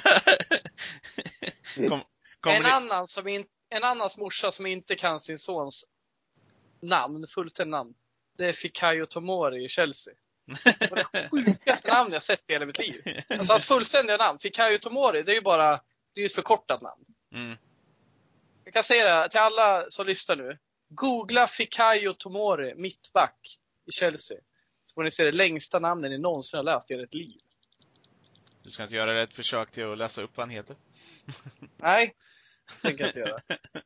Kom, kommer En annan, som in, en annans morsa som inte kan sin sons namn, fullständigt namn. Det är Fikayo Tomori i Chelsea. Och det sjukaste namn jag sett i hela mitt liv. Alltså hans fullständiga namn, Fikayo Tomori, det är ju bara det är ett förkortat namn. Mm. Jag kan säga det till alla som lyssnar nu. Googla Fikayo Tomori, mittback i Chelsea. Så får ni se det längsta namnet ni någonsin har läst i ert liv. Du ska inte göra ett försök till att läsa upp vad han heter? Nej, det tänker jag inte göra.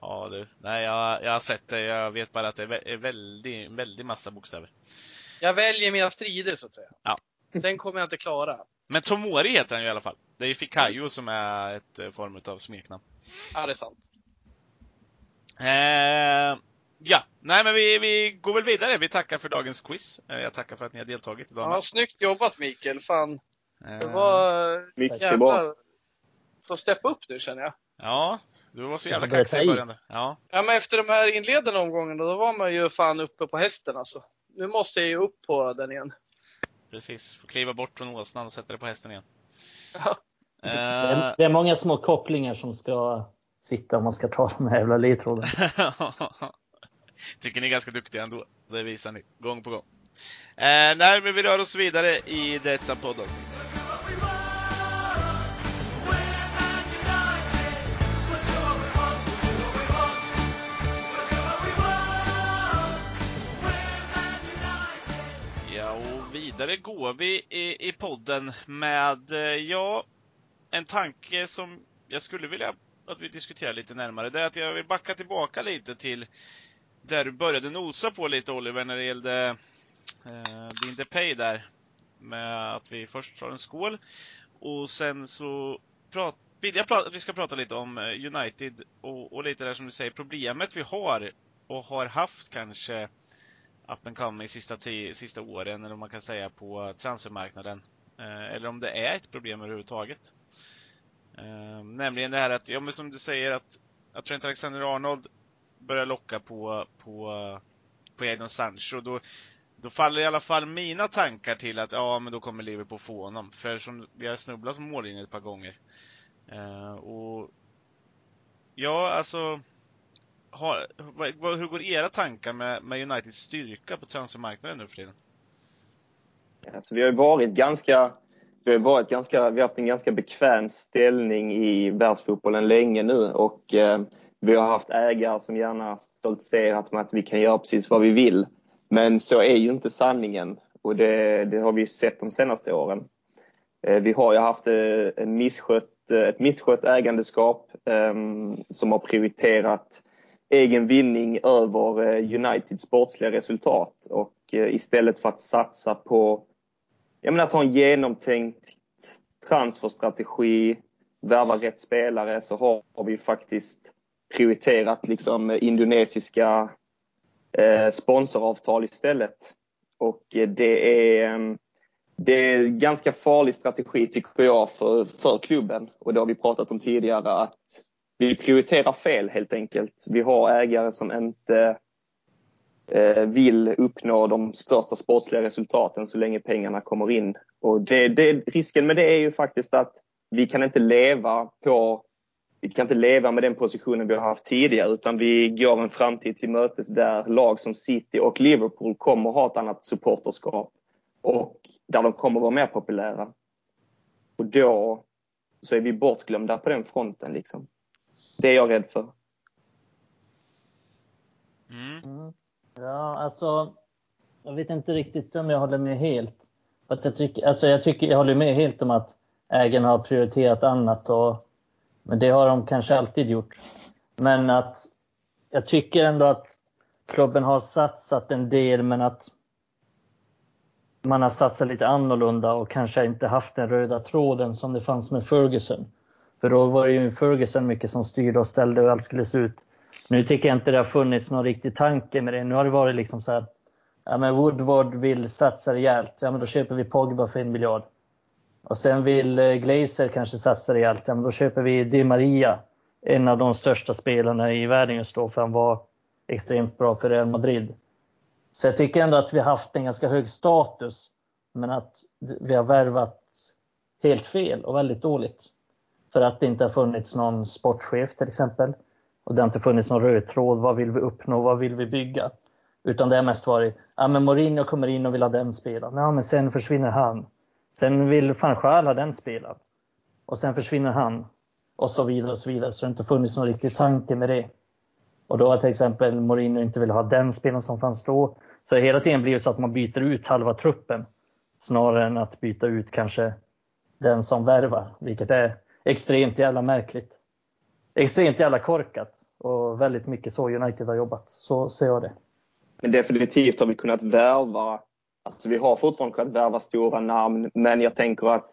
Ja du, nej jag, jag har sett det. Jag vet bara att det är väldigt, väldigt massa bokstäver. Jag väljer mina strider så att säga. Ja. Den kommer jag inte klara. Men Tomori heter han ju i alla fall. Det är Fikayo som är ett eh, form av smeknamn. Ja, det är sant. Eh, ja, nej men vi, vi går väl vidare. Vi tackar för dagens quiz. Eh, jag tackar för att ni har deltagit idag. Ja, snyggt jobbat Mikael. Fan, det Eh, var mycket bra. jävlar. Får steppa upp nu känner jag. Ja, du var så jävla kaxig i början. Ja, Ja, men efter de här inledande omgångarna, då var man ju fan uppe på hästen alltså. Nu måste jag ju upp på den igen. precis. Får kliva bort från åsnan och sätta dig på hästen igen. Ja. Det Eh, är, det är många små kopplingar som ska sitta om man ska ta de här jävla ledtrådarna. Tycker ni är ganska duktiga ändå. Det visar ni gång på gång. Eh, nej, men vi rör oss vidare i detta poddavsnitt. Vidare går vi i, i podden med, eh, ja, en tanke som jag skulle vilja att vi diskuterar lite närmare. Det är att jag vill backa tillbaka lite till där du började nosa på lite Oliver när det gällde eh, din depay där. Med att vi först tar en skål och sen så prat, vill jag prata, att vi ska prata lite om eh, United och, och lite där som du säger, problemet vi har och har haft kanske up and coming sista, tio, sista åren, eller vad man kan säga, på transfermarknaden. Eh, eller om det är ett problem överhuvudtaget. Eh, nämligen det här att, ja men som du säger att, att Trent Alexander-Arnold börjar locka på, på, på Edon Sancho. Då, då faller i alla fall mina tankar till att ja, men då kommer Liverpool få honom. För som vi har snubblat på mållinjen ett par gånger. Eh, och Ja, alltså har, vad, hur går era tankar med, med Uniteds styrka på transfermarknaden nu för tiden? Alltså, vi har ju varit ganska, vi har varit ganska, vi har haft en ganska bekväm ställning i världsfotbollen länge nu och eh, vi har haft ägare som gärna stoltserat med att vi kan göra precis vad vi vill. Men så är ju inte sanningen och det, det har vi ju sett de senaste åren. Eh, vi har ju haft eh, en misskött, eh, ett misskött ägandeskap eh, som har prioriterat egen vinning över eh, Uniteds sportsliga resultat och eh, istället för att satsa på jag menar, att ha en genomtänkt transferstrategi, värva rätt spelare så har vi faktiskt prioriterat liksom indonesiska eh, sponsoravtal istället. Och eh, det är, det är en ganska farlig strategi tycker jag för, för klubben. Och det har vi pratat om tidigare att vi prioriterar fel helt enkelt. Vi har ägare som inte eh, vill uppnå de största sportsliga resultaten så länge pengarna kommer in. Och det, det, risken med det är ju faktiskt att vi kan inte leva på vi kan inte leva med den positionen vi har haft tidigare utan vi går en framtid till mötes där lag som City och Liverpool kommer ha ett annat supporterskap och där de kommer vara mer populära. Och då så är vi bortglömda på den fronten. Liksom. Det är jag rädd för. Mm. mm. Ja, alltså. Jag vet inte riktigt om jag håller med helt. Att jag, tycker, alltså jag, tycker, jag håller med helt om att ägarna har prioriterat annat. Och, men det har de kanske alltid gjort. Men att jag tycker ändå att klubben har satsat en del men att man har satsat lite annorlunda och kanske inte haft den röda tråden som det fanns med Ferguson. För då var det ju Ferguson mycket som styrde och ställde hur allt skulle se ut. Nu tycker jag inte det har funnits någon riktig tanke med det. Nu har det varit liksom så här, ja men Woodward vill satsa rejält, ja men då köper vi Pogba för en miljard. Och sen vill eh, Glazer kanske satsa rejält, ja men då köper vi Di Maria, en av de största spelarna i världen just då, för han var extremt bra för Real Madrid. Så jag tycker ändå att vi har haft en ganska hög status, men att vi har värvat helt fel och väldigt dåligt. För att det inte har funnits någon sportchef till exempel. Och det har inte funnits någon röd tråd. Vad vill vi uppnå? Vad vill vi bygga? Utan det har mest varit, ja men Mourinho kommer in och vill ha den spelaren. Ja men sen försvinner han. Sen vill van Schaal ha den spelaren. Och sen försvinner han. Och så vidare och så vidare. Så det har inte funnits någon riktig tanke med det. Och då har till exempel Mourinho inte velat ha den spelaren som fanns då. Så hela tiden blir det så att man byter ut halva truppen. Snarare än att byta ut kanske den som värvar. Vilket är extremt jävla märkligt. Extremt jävla korkat. Och väldigt mycket så United har jobbat. Så ser jag det. Men definitivt har vi kunnat värva, alltså vi har fortfarande kunnat värva stora namn, men jag tänker att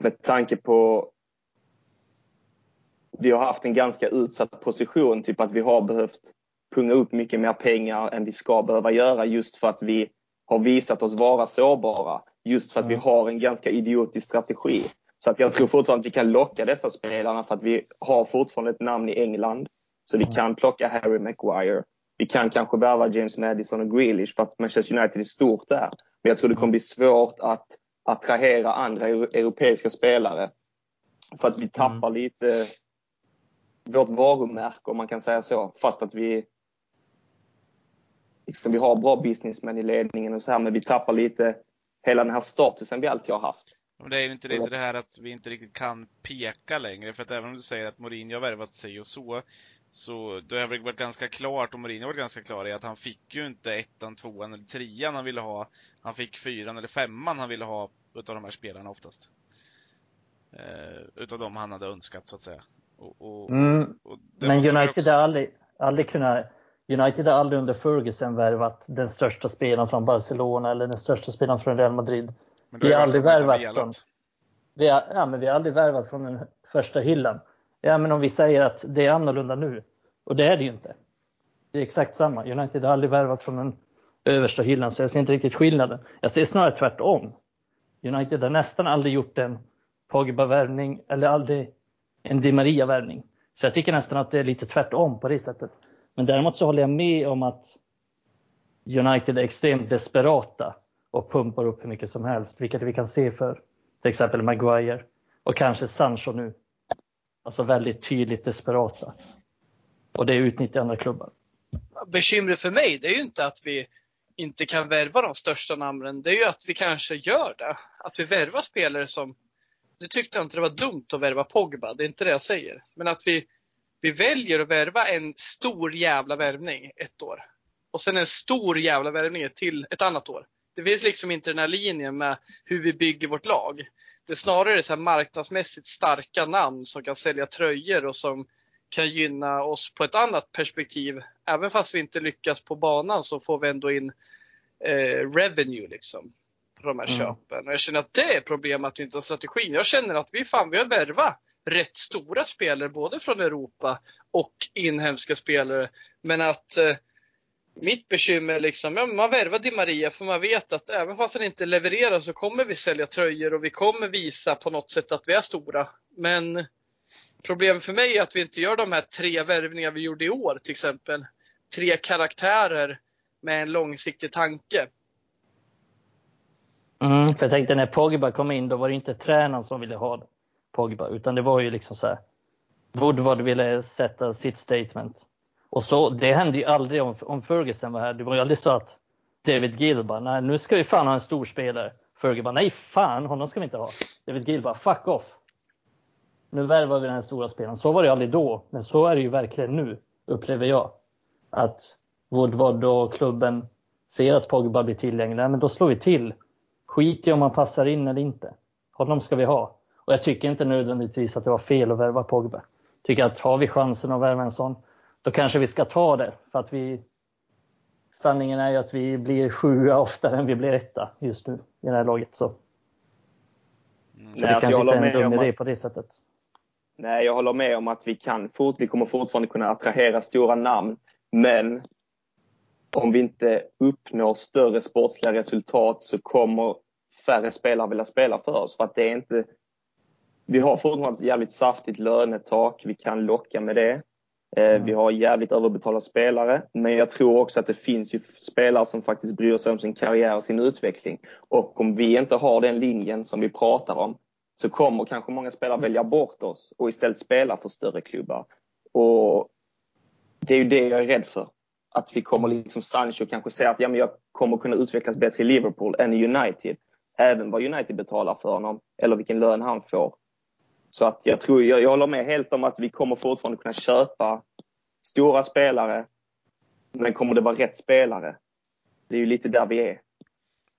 med tanke på vi har haft en ganska utsatt position, typ att vi har behövt punga upp mycket mer pengar än vi ska behöva göra just för att vi har visat oss vara sårbara. Just för att mm. vi har en ganska idiotisk strategi. Så att jag tror fortfarande att vi kan locka dessa spelarna för att vi har fortfarande ett namn i England. Så vi kan plocka Harry Maguire. Vi kan kanske värva James Madison och Grealish för att Manchester United är stort där. Men jag tror det kommer bli svårt att attrahera andra europeiska spelare. För att vi tappar mm. lite vårt varumärke om man kan säga så. Fast att vi liksom, vi har bra businessmän i ledningen och så här men vi tappar lite hela den här statusen vi alltid har haft. Men det är ju inte lite det här att vi inte riktigt kan peka längre, för att även om du säger att Mourinho har värvat sig och så, så det har varit ganska klart, och Mourinho har varit ganska klar i att han fick ju inte ettan, tvåan eller trean han ville ha. Han fick fyran eller femman han ville ha utav de här spelarna oftast. Eh, utav de han hade önskat så att säga. Och, och, mm. och Men United också... har aldrig, aldrig kunnat United har aldrig under Ferguson värvat den största spelaren från Barcelona eller den största spelaren från Real Madrid. Vi har aldrig värvat från... Vi har, ja, men vi har aldrig värvat från den första hyllan. Ja, men om vi säger att det är annorlunda nu. Och det är det ju inte. Det är exakt samma. United har aldrig värvat från den översta hyllan, så jag ser inte riktigt skillnaden. Jag ser snarare tvärtom. United har nästan aldrig gjort en Pogba-värvning eller aldrig en Di Maria-värvning. Så jag tycker nästan att det är lite tvärtom på det sättet. Men däremot så håller jag med om att United är extremt desperata och pumpar upp hur mycket som helst, vilket vi kan se för till exempel Maguire och kanske Sancho nu. Alltså väldigt tydligt desperata. Och det utnyttjar andra klubbar. Bekymret för mig, det är ju inte att vi inte kan värva de största namnen. Det är ju att vi kanske gör det. Att vi värvar spelare som... Nu tyckte jag inte det var dumt att värva Pogba, det är inte det jag säger. Men att vi, vi väljer att värva en stor jävla värvning ett år. Och sen en stor jävla värvning till ett annat år. Det finns liksom inte den här linjen med hur vi bygger vårt lag. Det är snarare så här marknadsmässigt starka namn som kan sälja tröjor och som kan gynna oss på ett annat perspektiv. Även fast vi inte lyckas på banan så får vi ändå in eh, revenue liksom. de här Mm. köpen. Och jag känner att det är problem att vi inte har strategin. Jag känner att vi fan, vi har värvat rätt stora spelare både från Europa och inhemska spelare. Men att eh, mitt bekymmer är liksom, ja, man värvar Di Maria för man vet att även fast han inte levererar så kommer vi sälja tröjor och vi kommer visa på något sätt att vi är stora. Men problemet för mig är att vi inte gör de här tre värvningar vi gjorde i år till exempel. Tre karaktärer med en långsiktig tanke. Mm, för jag tänkte när Pogba kom in, då var det inte tränaren som ville ha Pogba, utan det var ju liksom så här. Woodward ville sätta sitt statement. Och så, det hände ju aldrig om, om Ferguson var här. Det var ju aldrig så att David Gill bara, nej nu ska vi fan ha en stor spelare. Ferguson bara, nej fan, honom ska vi inte ha. David Gill bara, fuck off. Nu värvar vi den här stora spelaren. Så var det aldrig då, men så är det ju verkligen nu, upplever jag. Att Woodward och klubben ser att Pogba blir tillgänglig, men då slår vi till. Skit i om han passar in eller inte. Honom ska vi ha. Och jag tycker inte nödvändigtvis att det var fel att värva Pogba. Jag tycker att har vi chansen att värva en sån, då kanske vi ska ta det. För att vi, sanningen är ju att vi blir sjua oftare än vi blir etta just nu i det här laget. Så, Mm. så Nej, det alltså, kanske jag inte är håller en med dum om idé att- på det sättet. Nej, jag håller med om att vi kan fort, vi kommer fortfarande kunna attrahera stora namn. Men om vi inte uppnår större sportsliga resultat så kommer färre spelare vilja spela för oss. För att det är inte... Vi har fortfarande ett jävligt saftigt lönetak. Vi kan locka med det. Eh, Vi har jävligt överbetalda spelare. Men jag tror också att det finns ju spelare som faktiskt bryr sig om sin karriär och sin utveckling. Och om vi inte har den linjen som vi pratar om så kommer kanske många spelare välja bort oss och istället spela för större klubbar. Och det är ju det jag är rädd för. Att vi kommer liksom Sancho kanske säga att ja, men jag kommer kunna utvecklas bättre i Liverpool än i United. Även vad United betalar för honom eller vilken lön han får. Så att jag tror, jag, jag håller med helt om att vi kommer fortfarande kunna köpa stora spelare. Men kommer det vara rätt spelare? Det är ju lite där vi är.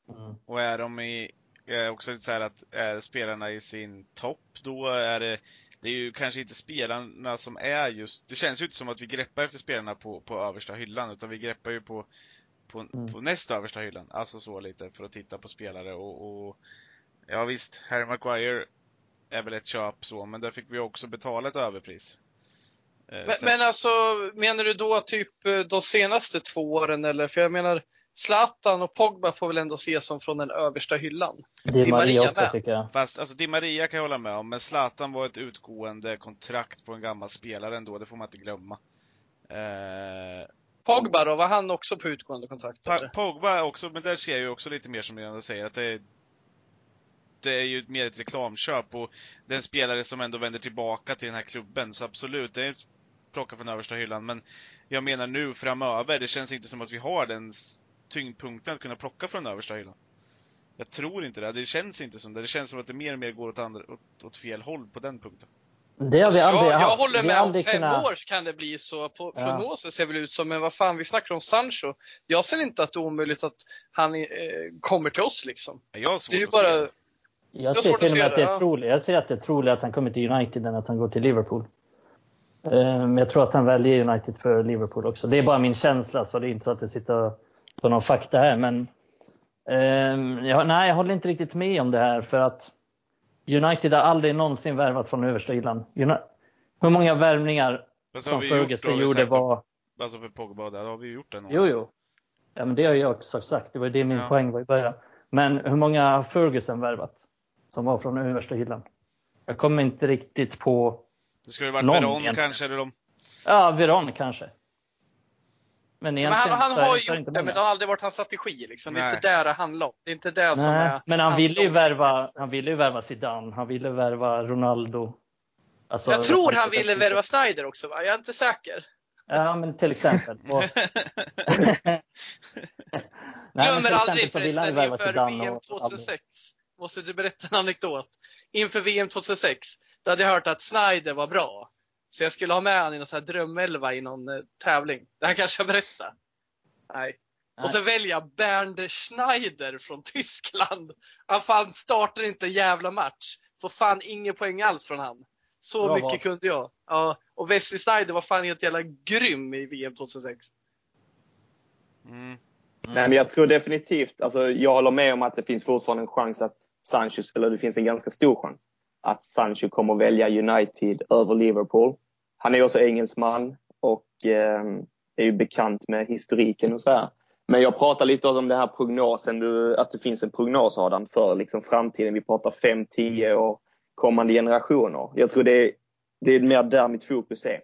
Mm. Och är de i, är också lite så här att är spelarna i sin topp, då är det, det är ju kanske inte spelarna som är just, det känns ju inte som att vi greppar efter spelarna på, på översta hyllan, utan vi greppar ju på, på, Mm. på näst översta hyllan. Alltså så lite, för att titta på spelare och, och ja visst, Harry Maguire är väl ett köp så, men där fick vi också betala ett överpris. Eh, Men, men alltså, menar du då typ eh, de senaste två åren eller? För jag menar, Zlatan och Pogba får väl ändå ses som från den översta hyllan. Det är Di Maria också med. tycker jag. Fast alltså Di Maria kan jag hålla med om, men Zlatan var ett utgående kontrakt på en gammal spelare ändå, det får man inte glömma. Eh, Pogba då, var han också på utgående kontrakt? Pogba också, men där ser jag ju också lite mer som jag säger, att det är, det är ju mer ett reklamköp och den spelare som ändå vänder tillbaka till den här klubben, så absolut, det är plocka från översta hyllan, men jag menar nu framöver, det känns inte som att vi har den tyngdpunkten att kunna plocka från översta hyllan. Jag tror inte det, det känns inte som det. Det känns som att det mer och mer går åt, andra, åt, åt fel håll på den punkten. Det har vi Alltså, aldrig jag, jag håller med, om fem kunnat- år kan det bli så. På Ja. prognoser ser väl ut som, men vad fan, vi snackar om Sancho. Jag ser inte att det är omöjligt att han eh, kommer till oss liksom. Jag har svårt Det är ju att se bara, det. Jag ser till att och med att det är troligt. Jag ser att det är troligt att han kommer till United än att han går till Liverpool. Eh, Men jag tror att han väljer United för Liverpool också. Det är bara min känsla, så det är inte så att det sitter på någon fakta här. Men eh, jag, nej, jag håller inte riktigt med om det här för att United har aldrig någonsin värvat från översta hyllan. Hur många värvningar som Ferguson gjorde var... Alltså för Pogba, där har vi gjort det någon Jo, jo. Ja, men det har jag också sagt. Det var det min Ja. poäng var i början. Men hur många har Ferguson värvat? Som var från översta hyllan? Jag kommer inte riktigt på... Det skulle varit Någon Veron egentligen. kanske, eller de Ja, Veron kanske. Men men han, han har är gjort inte det, men det har aldrig varit hans strategi. Liksom. Det är inte där det handlar om. Det är inte det som är men han ville ju värva, han ville ju värva Zidane, han ville värva Ronaldo. Alltså, Jag tror han ville värva Snyder också, va? Jag är inte säker. Ja, men till exempel. Och, Nej, Glömmer aldrig ju förresten värva inför Zidane VM och 2006. Måste du berätta en anekdot? Inför VM 2006, då hade jag hört att Snyder var bra. Så jag skulle ha med honom i någon här drömelva i någon eh, tävling. Det här kanske jag berättar. Nej. Och så väljer jag Bernd Schneider från Tyskland. Han fan startar inte en jävla match. Får fan ingen poäng alls från han. Så Bra mycket val. kunde jag. Ja, och Wesley Snyder var fan helt jävla grym i VM 2006. Mm. Mm. Nej, men jag tror definitivt, alltså jag håller med om att det finns fortfarande en chans att Sancho, eller det finns en ganska stor chans, att Sancho kommer välja United över Liverpool. Han är också engelsman och eh, är ju bekant med historiken och så här. Men jag pratar lite om den här prognosen, att det finns en prognos Adam, för liksom framtiden. Vi pratar 5-10 och kommande generationer. Jag tror det är, det är mer där mitt fokus är.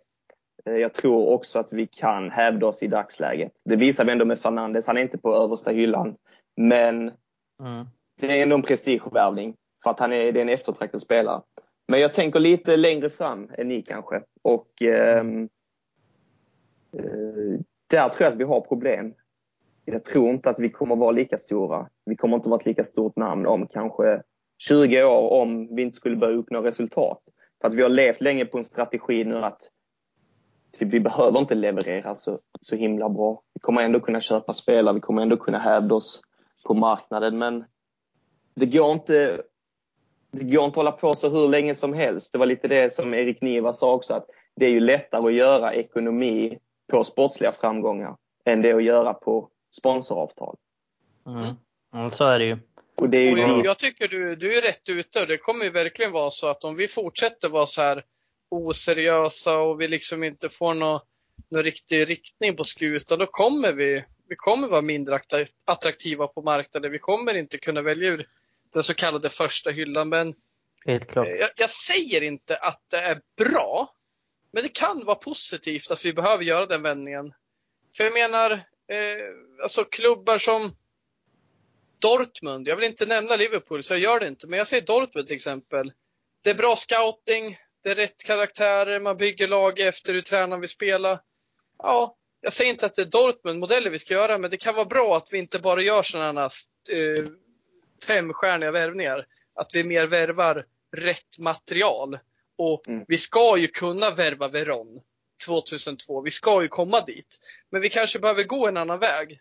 Eh, jag tror också att vi kan hävda oss i dagsläget. Det visar vi ändå med Fernandes. Han är inte på översta hyllan. Men mm det är ändå en prestigevärvning för att han är, det är en eftertraktad spelare. Men jag tänker lite längre fram än ni kanske. Och ehm, eh, där tror jag att vi har problem. Jag tror inte att vi kommer vara lika stora. Vi kommer inte vara ett lika stort namn om kanske 20 år om vi inte skulle börja uppnå resultat. För att vi har levt länge på en strategi nu att typ, vi behöver inte leverera så, så himla bra. Vi kommer ändå kunna köpa spelare, vi kommer ändå kunna hävda oss på marknaden men det går inte det går inte att hålla på så hur länge som helst. Det var lite det som Erik Niva sa också, att det är ju lättare att göra ekonomi på sportsliga framgångar än det att göra på sponsoravtal. Mm. Mm, så är det ju. Och det är ju och jag, jag, tycker du, du är rätt ute och det kommer ju verkligen vara så att om vi fortsätter vara så här oseriösa och vi liksom inte får någon, någon riktig riktning på skutan, då kommer vi, vi kommer vara mindre attraktiva på marknaden. Vi kommer inte kunna välja ur den så kallade första hyllan. Men Helt klart. Jag, jag säger inte att det är bra, men det kan vara positivt att vi behöver göra den vändningen. För jag menar, eh, alltså klubbar som Dortmund, jag vill inte nämna Liverpool så jag gör det inte, men jag säger Dortmund till exempel. Det är bra scouting, det är rätt karaktärer, man bygger lag efter hur tränaren vill spela. Ja, jag säger inte att det är Dortmund-modeller vi ska göra, men det kan vara bra att vi inte bara gör sådana eh, femstjärniga värvningar. Att vi mer värvar rätt material. Och mm. vi ska ju kunna värva Veron 2002. Vi ska ju komma dit. Men vi kanske behöver gå en annan väg.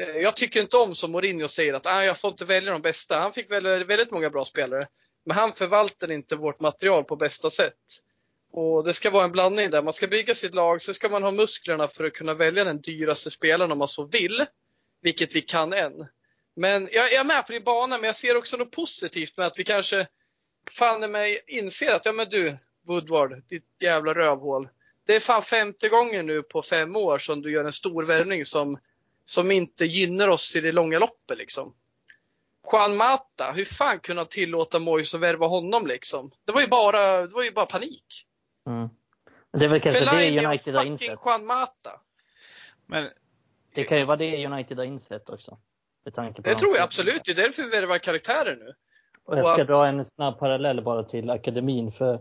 Eh, jag tycker inte om som Mourinho säger att ah, jag får inte välja de bästa. Han fick välja väldigt många bra spelare. Men han förvaltar inte vårt material på bästa sätt. Och Det ska vara en blandning där. Man ska bygga sitt lag, så ska man ha musklerna för att kunna välja den dyraste spelaren om man så vill. Vilket vi kan än. Men jag är med på din bana, men jag ser också något positivt med att vi kanske fan mig inser att, ja men du Woodward, ditt jävla rövhål. Det är fan femte gången nu på fem år som du gör en stor värvning som, som inte gynnar oss i det långa loppet liksom. Juan Mata, hur fan kunde han tillåta Moise att värva honom liksom? Det var ju bara, det var ju bara panik. Mm. Det är väl kanske Fellaini det United har insett. Juan Mata. Men det kan ju vara det United har insett också. Med tanke på det tror jag absolut. Det är därför vi värvar karaktärer nu. Och jag ska och att... dra en snabb parallell bara till akademin. För,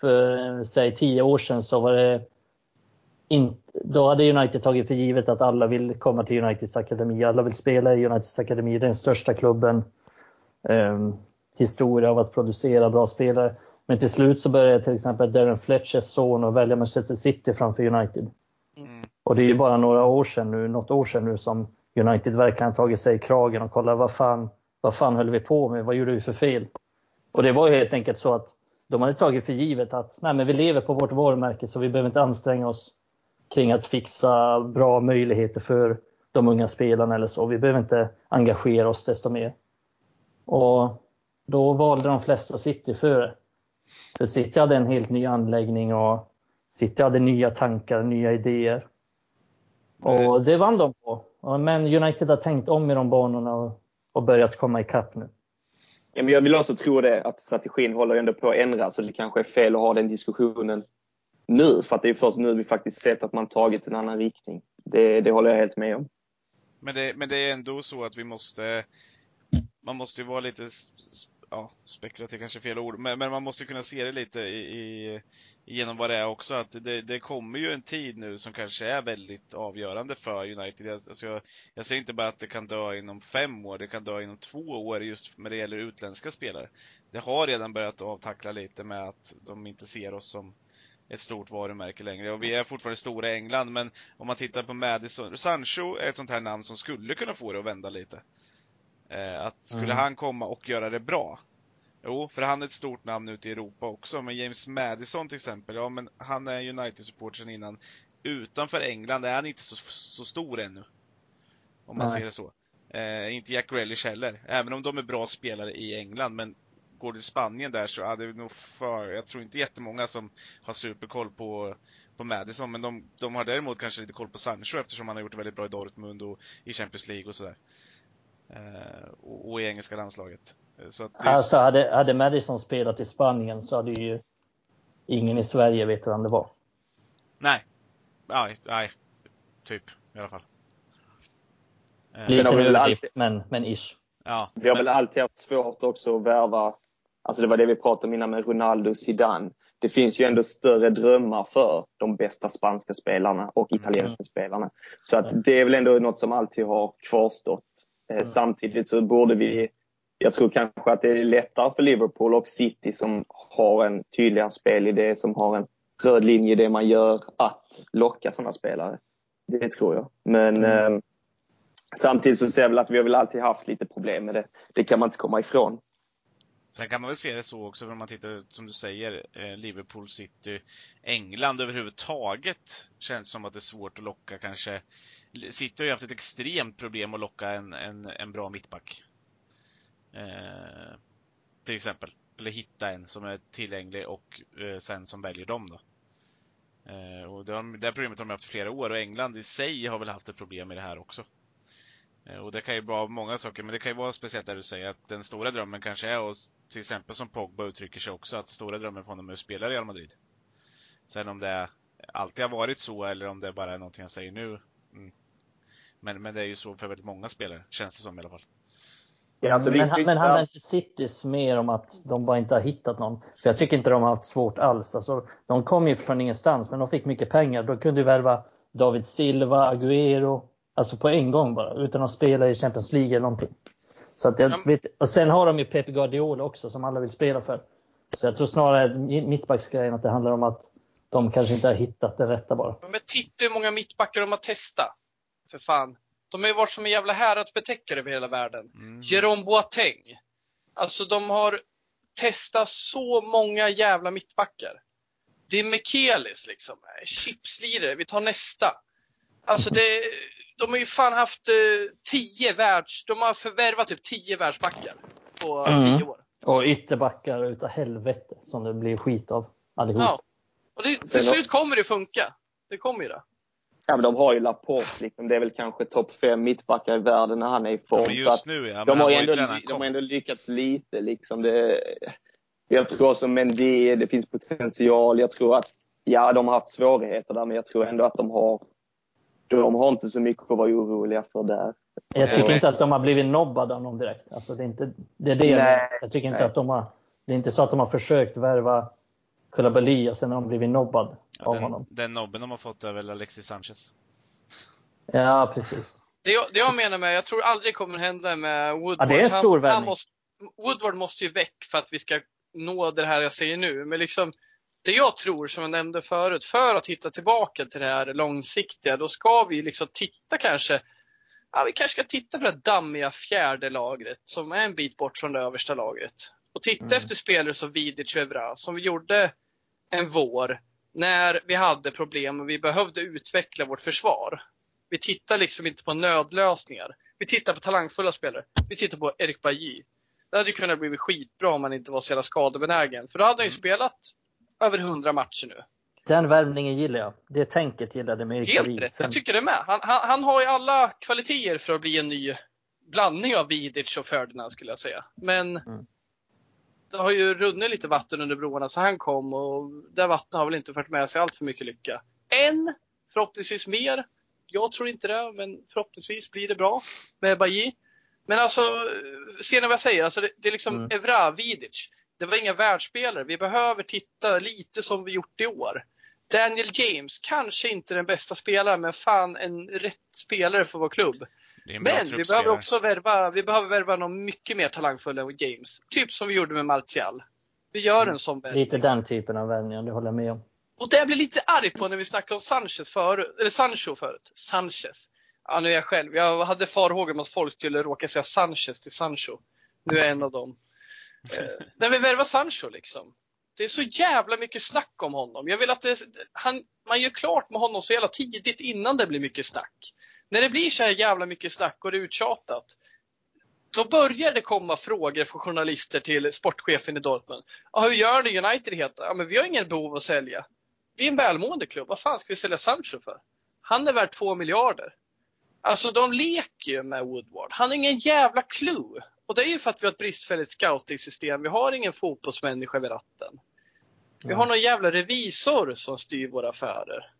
för säg tio år sedan så var det in, då hade United tagit för givet att alla vill komma till Uniteds akademi. Alla vill spela i Uniteds akademi. Det är den största klubben. Um, historia av att producera bra spelare. Men till slut så började till exempel Darren Fletchers son att välja Manchester City framför United. Mm. Och det är ju bara några år sedan nu, något år sedan nu som United verkligen tagit sig i kragen och kollat vad fan, vad fan höll vi på med? Vad gjorde vi för fel? Och det var helt enkelt så att de hade tagit för givet att nej, men vi lever på vårt varumärke så vi behöver inte anstränga oss kring att fixa bra möjligheter för de unga spelarna eller så. Vi behöver inte engagera oss desto mer. Och då valde de flesta City före. För City hade en helt ny anläggning och City hade nya tankar, nya idéer. Och det vann de på. Men United har tänkt om i de banorna och, och börjat komma ikapp nu. Ja, men jag vill också tro det, att strategin håller ändå på att ändras så det kanske är fel att ha den diskussionen nu. För att det är först nu vi faktiskt sett att man tagit en annan riktning. Det, det håller jag helt med om. Men det, men det är ändå så att vi måste, man måste ju vara lite ja, spekulativ kanske är fel ord, men, men, man måste kunna se det lite i, i, genom vad det är också. Att det, det, kommer ju en tid nu som kanske är väldigt avgörande för United. Alltså jag, jag säger inte bara att det kan dö inom fem år, det kan dö inom två år just när det gäller utländska spelare. Det har redan börjat avtackla lite med att de inte ser oss som ett stort varumärke längre. Och vi är fortfarande stora i England, men om man tittar på Madison, Sancho är ett sånt här namn som skulle kunna få det att vända lite. Eh, att skulle mm. han komma och göra det bra? Jo, för han är ett stort namn ute i Europa också. Men James Madison till exempel, ja men han är United-supporter sedan innan. Utanför England är han inte så, så stor ännu. Om man Nej. ser det så. Eh, inte Jack Grealish heller. Även om de är bra spelare i England. Men går det till Spanien där så är det nog för, jag tror inte jättemånga som har superkoll på, på Madison. Men de, de har däremot kanske lite koll på Sancho eftersom han har gjort det väldigt bra i Dortmund och i Champions League och sådär. Eh, och, och, i engelska landslaget. Eh, så att det... Alltså hade, hade Madison spelat i Spanien så hade ju ingen i Sverige vet vem det var. Nej. Nej, nej. Typ i alla fall. Eh, Lite överdrift, men, men ish. Ja, vi har väl alltid haft svårt också att värva, alltså det var det vi pratade om innan med Ronaldo och Zidane. Det finns ju ändå större drömmar för de bästa spanska spelarna och italienska mm. spelarna. Så att det är väl ändå något som alltid har kvarstått. Eh, mm. Samtidigt så borde vi, jag tror kanske att det är lättare för Liverpool och City som har en tydligare spelidé, som har en röd linje i det man gör, att locka sådana spelare. Det tror jag. Men mm. eh, Samtidigt så ser jag väl att vi har väl alltid haft lite problem med det. Det kan man inte komma ifrån. Sen kan man väl se det så också om man tittar, som du säger, eh, Liverpool City, England överhuvudtaget känns som att det är svårt att locka kanske. City har ju haft ett extremt problem att locka en, en, en bra mittback. Eh, till exempel. Eller hitta en som är tillgänglig och eh, sen som väljer dem då. Eh, och det, har, det här problemet har de haft i flera år och England i sig har väl haft ett problem med det här också. Eh, och det kan ju vara många saker, men det kan ju vara speciellt där du säger att den stora drömmen kanske är, och till exempel som Pogba uttrycker sig också, att stora drömmen för honom är att spela i Real Madrid. Sen om det alltid har varit så eller om det bara är någonting han säger nu. Mm. Men, men det är ju så för väldigt många spelare, känns det som i alla fall. Ja, alltså, men, men, men handlar inte Citys mer om att de bara inte har hittat någon? För jag tycker inte de har haft svårt alls. Alltså, de kom ju från ingenstans, men de fick mycket pengar. De kunde ju värva David Silva, Agüero, Alltså på en gång bara, utan att spela i Champions League eller någonting. Så att jag ja. vet, och sen har de ju Pep Guardiola också som alla vill spela för. Så jag tror snarare mittbacksgrejen att det handlar om att de kanske inte har hittat det rätta bara. Men titta hur många mittbackar de har testat. För fan. De har ju varit som en jävla häradsbetäckare över hela världen. Mm. Jerome Boateng. Alltså de har testat så många jävla mittbackar. Det är Mikelis liksom. Chipslirare, vi tar nästa. Alltså det, de har ju fan haft eh, tio världs... De har förvärvat typ tio världsbackar på mm. tio år. Och ytterbackar utav helvete som det blir skit av allihop. Ja. Och det, till slut kommer det funka. Det kommer ju det. Ja, men de har ju Laporte, liksom. det är väl kanske topp fem mittbackar i världen när han är i form. Ja, just nu ja. de, har ändå, de har ändå lyckats lite. Liksom. Det, jag tror som Mendy, det finns potential. Jag tror att, ja, de har haft svårigheter där, men jag tror ändå att de har de har inte så mycket att vara oroliga för där. Jag tycker inte att de har blivit nobbade av någon direkt. Alltså det är inte det. Är det jag, jag tycker inte nej. att de har... Det är inte så att de har försökt värva Koulibaly och sen har de blivit nobbad ja, av den, honom. Den nobben de har fått är väl Alexis Sanchez. Ja, precis. Det jag, det jag menar med, jag tror aldrig det kommer hända med Woodward. Ja, det är en stor han, han måste, Woodward måste ju väck för att vi ska nå det här jag säger nu. Men liksom, det jag tror, som jag nämnde förut, för att hitta tillbaka till det här långsiktiga, då ska vi liksom titta kanske, ja vi kanske ska titta på det dammiga fjärde lagret som är en bit bort från det översta lagret. Och titta mm. efter spelare som Vidic och Evra, som vi gjorde en vår när vi hade problem och vi behövde utveckla vårt försvar. Vi tittar liksom inte på nödlösningar. Vi tittar på talangfulla spelare. Vi tittar på Erik Bajy. Det hade kunnat bli skitbra om han inte var så jävla skadebenägen. För då hade han ju mm. spelat över 100 matcher nu. Den värvningen gillar jag. Det tänket gillade mig. Helt rätt, jag tycker det med. Han, han, han, har ju alla kvaliteter för att bli en ny blandning av Vidic och Ferdinand skulle jag säga. Men mm. Det har ju runnit lite vatten under broarna så han kom och det vattnet har väl inte fört med sig allt för mycket lycka. Än, förhoppningsvis mer. Jag tror inte det, men förhoppningsvis blir det bra med Bailly. Men alltså, ser ni vad jag säger? Alltså det, det är liksom mm. Evra, Vidic det var inga världsspelare. Vi behöver titta lite som vi gjort i år. Daniel James, kanske inte den bästa spelaren, men fan en rätt spelare för vår klubb. Men vi behöver också värva, vi behöver värva någon mycket mer talangfull än James. Typ som vi gjorde med Martial. Vi gör mm. en sån värvning. Lite den typen av värvning, det håller jag med om. Och det jag blir lite arg på när vi snackade om Sanchez förut, eller Sancho förut. Sanchez. Ja, nu är jag själv. Jag hade farhågor om att folk skulle råka säga Sanchez till Sancho. Nu är jag en av dem. Eh, när vi värvar Sancho liksom. Det är så jävla mycket snack om honom. Jag vill att det, han, man gör klart med honom så jävla tidigt innan det blir mycket snack. när det blir så här jävla mycket snack och det är uttjatat, då börjar det komma frågor från journalister till sportchefen i Dortmund. Ah, hur gör ni United heter? Ja, men vi har ingen behov att sälja. Vi är en välmående klubb. Vad fan ska vi sälja Sancho för? Han är värd två miljarder. Alltså de leker ju med Woodward. Han har ingen jävla clue. Och det är ju för att vi har ett bristfälligt scouting-system. Vi har ingen fotbollsmänniska vid ratten. Vi har någon jävla revisor som styr våra affärer.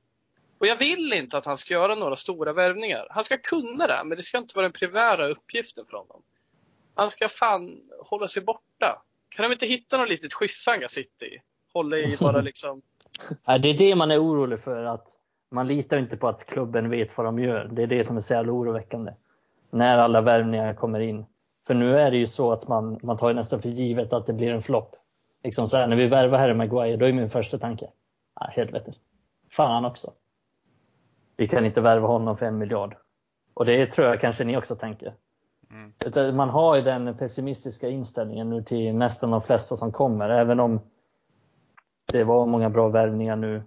Och jag vill inte att han ska göra några stora värvningar. Han ska kunna det, men det ska inte vara den primära uppgiften för honom. Han ska fan hålla sig borta. Kan de inte hitta något litet skyffe han kan sitta i? Hålla i bara liksom... det är det man är orolig för. att Man litar inte på att klubben vet vad de gör. Det är det som är så jävla oroväckande. När alla värvningar kommer in. För nu är det ju så att man, man tar nästan för givet att det blir en flopp. Liksom så här, när vi värvar Harry Maguire, då är min första tanke, ah, helvete. Fan också. Vi kan inte värva honom för en miljard. Och det tror jag kanske ni också tänker. Mm. Man har ju den pessimistiska inställningen nu till nästan de flesta som kommer, även om det var många bra värvningar nu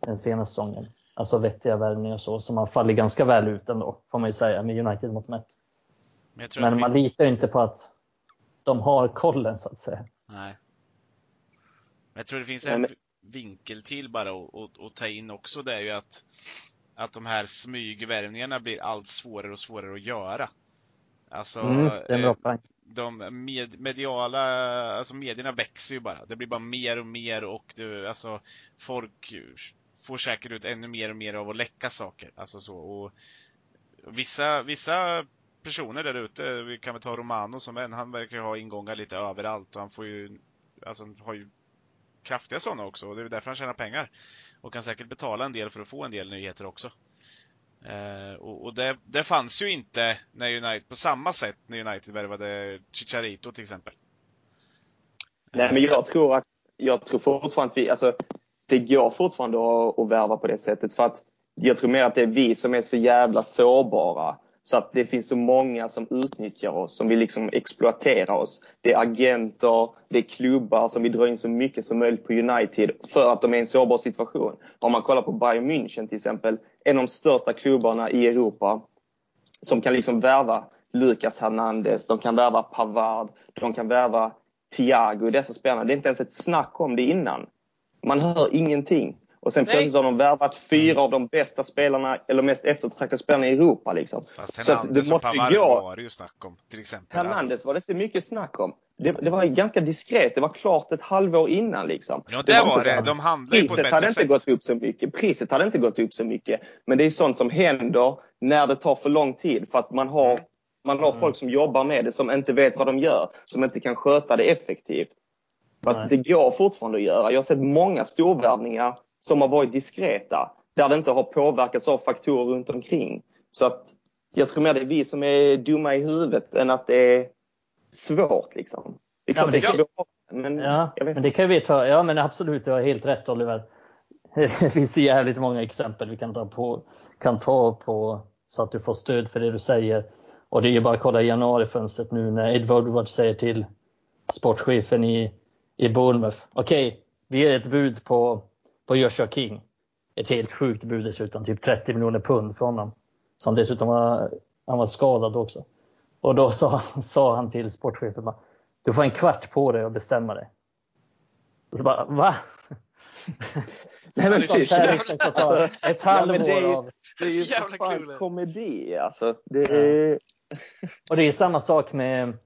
den senaste säsongen. Alltså vettiga värvningar och så, som har fallit ganska väl ut ändå, får man ju säga, med United mot mätt. Men, Men man vi... litar inte på att de har kollen, så att säga. Nej. Jag tror det finns en men... vinkel till bara att ta in också, det är ju att, att de här smygvärvningarna blir allt svårare och svårare att göra. Alltså, mm, eh, de med, mediala, alltså medierna växer ju bara. Det blir bara mer och mer och det, alltså, folk får säkert ut ännu mer och mer av att läcka saker. Alltså så, och vissa, vissa personer där ute, vi kan väl ta Romano som en, han verkar ha ingångar lite överallt och han får ju, alltså har ju kraftiga sådana också och det är därför han tjänar pengar. Och kan säkert betala en del för att få en del nyheter också. Eh, och, och det, det, fanns ju inte när United, på samma sätt när United värvade Chicharito till exempel. Nej, men jag tror att, jag tror fortfarande att vi, alltså det går fortfarande att, att värva på det sättet för att jag tror mer att det är vi som är så jävla sårbara så att det finns så många som utnyttjar oss, som vill liksom exploatera oss. Det är agenter, det är klubbar som vill dra in så mycket som möjligt på United för att de är i en sårbar situation. Om man kollar på Bayern München till exempel, en av de största klubbarna i Europa som kan liksom värva Lucas Hernandez, de kan värva Pavard, de kan värva Thiago, dessa spelarna. Det är inte ens ett snack om det innan. Man hör ingenting. Och sen plötsligt har de värvat fyra av de bästa spelarna, eller mest eftertraktade spelarna i Europa. Liksom. Fast så att det måste gå. var det ju snack om, till exempel. Hernandez alltså. var det inte mycket snack om. Det, det, var ganska diskret. Det var klart ett halvår innan. Liksom. Ja, det, det var, var det. De handlade på ett bättre hade inte sätt. gått upp så mycket. Priset hade inte gått upp så mycket. Men det är sånt som händer när det tar för lång tid. För att man har, man har mm. folk som jobbar med det, som inte vet vad de gör. Som inte kan sköta det effektivt. För att det går fortfarande att göra. Jag har sett många storvärvningar som har varit diskreta. Där det inte har påverkats av faktorer runt omkring. Så att jag tror mer det är vi som är dumma i huvudet än att det är svårt liksom. Det är klart ja, men det, det kan, men, ja, men det kan vi ta. Ja men absolut, du har helt rätt Oliver. Det finns jävligt många exempel vi kan ta på, kan ta på så att du får stöd för det du säger. Och det är ju bara att kolla januarifönstret nu när Edward Woodward säger till sportchefen i, i Bournemouth. Okej, okay, vi ger ett bud på på Joshua King. Ett helt sjukt bud dessutom, typ 30 miljoner pund för honom. Som dessutom var, han var skadad också. Och då sa, sa han till sportchefen, du får en kvart på dig att bestämma dig. Och så bara, va? Nej men precis. Alltså, ett halvår ja, det är, av... Det är ju så fan komedi alltså. Det är... Och det är samma sak med,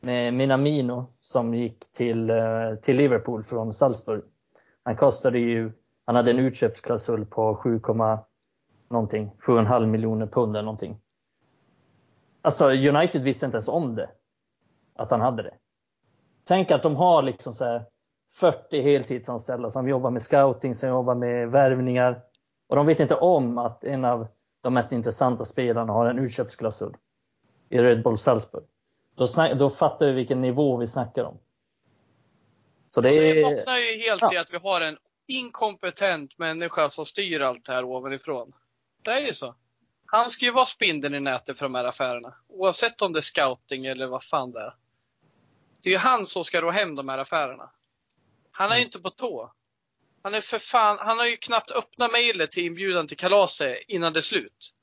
med Minamino som gick till, eh, till Liverpool från Salzburg. Han kostade ju han hade en utköpsklausul på 7, någonting, 7,5 miljoner pund eller någonting. Alltså United visste inte ens om det. Att han hade det. Tänk att de har liksom så 40 heltidsanställda som jobbar med scouting, som jobbar med värvningar. Och de vet inte om att en av de mest intressanta spelarna har en utköpsklausul i Red Bull Salzburg. Då, snack, då fattar vi vilken nivå vi snackar om. Så det, är... det bottnar ju helt ja. i att vi har en inkompetent människa som styr allt det här ovanifrån. Det är ju så. Han ska ju vara spindeln i nätet för de här affärerna. Oavsett om det är scouting eller vad fan det är. Det är ju han som ska ro hem de här affärerna. Han är ju mm. inte på tå. Han är för fan, han har ju knappt öppnat mejlet till inbjudan till kalaset innan det är slut.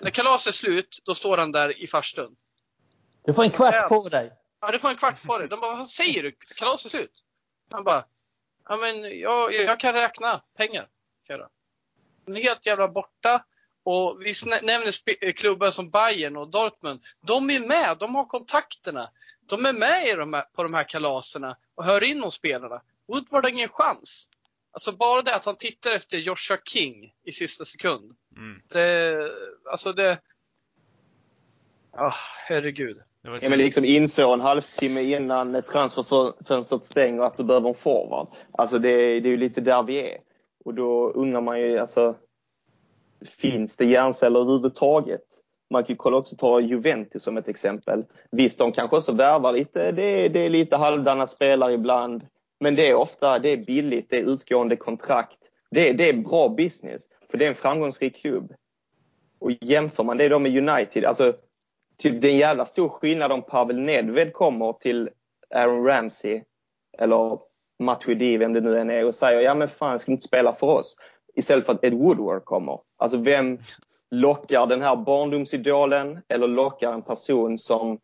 När kalaset är slut, då står han där i farstun. Du får en kvart på dig. Ja, du får en kvart på dig. De bara, vad säger du? Kalaset är slut. Han bara, ja men jag, jag kan räkna pengar. Kan De är helt jävla borta. Och vi nämner klubbar som Bayern och Dortmund. De är med, de har kontakterna. De är med de här, på de här kalaserna och hör in om spelarna. Woodward har ingen chans. Alltså bara det att han tittar efter Joshua King i sista sekund. Mm. Det, alltså det... Oh, herregud. Ja, men liksom inså en halvtimme innan transferfönstret stänger att du behöver en forward. Alltså det, det är ju lite där vi är. Och då undrar man ju, alltså, finns det hjärnceller överhuvudtaget? Man kan ju kolla också ta Juventus som ett exempel. Visst, de kanske också värvar lite, det är, det är lite halvdana spelare ibland. Men det är ofta det är billigt, det är utgående kontrakt. Det, det är bra business, för det är en framgångsrik klubb. Och jämför man det då med United, alltså typ det är en jävla stor skillnad om Pavel Nedved kommer till Aaron Ramsey eller Matuidi, vem det nu än är, och säger ja men fan, ska du inte spela för oss? Istället för att Ed Woodward kommer. Alltså vem lockar den här barndomsidolen eller lockar en person som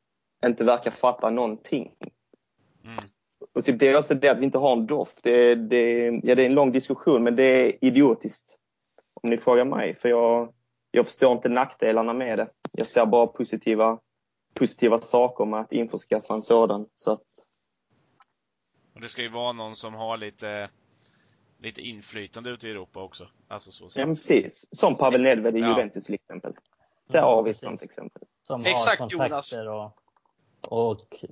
inte verkar fatta någonting? Mm. Och typ det är också det att vi inte har en doft. Det, det, ja, det är en lång diskussion men det är idiotiskt. Om ni frågar mig. För jag, jag förstår inte nackdelarna med det. Jag ser bara positiva, positiva saker med att införskaffa en sådan. Så att... Och det ska ju vara någon som har lite, lite inflytande ute i Europa också. Alltså så ja, precis. Som Pavel Nedved i ja. Juventus till exempel. Där har vi ett sånt exempel. Som Exakt, har kontakter och, och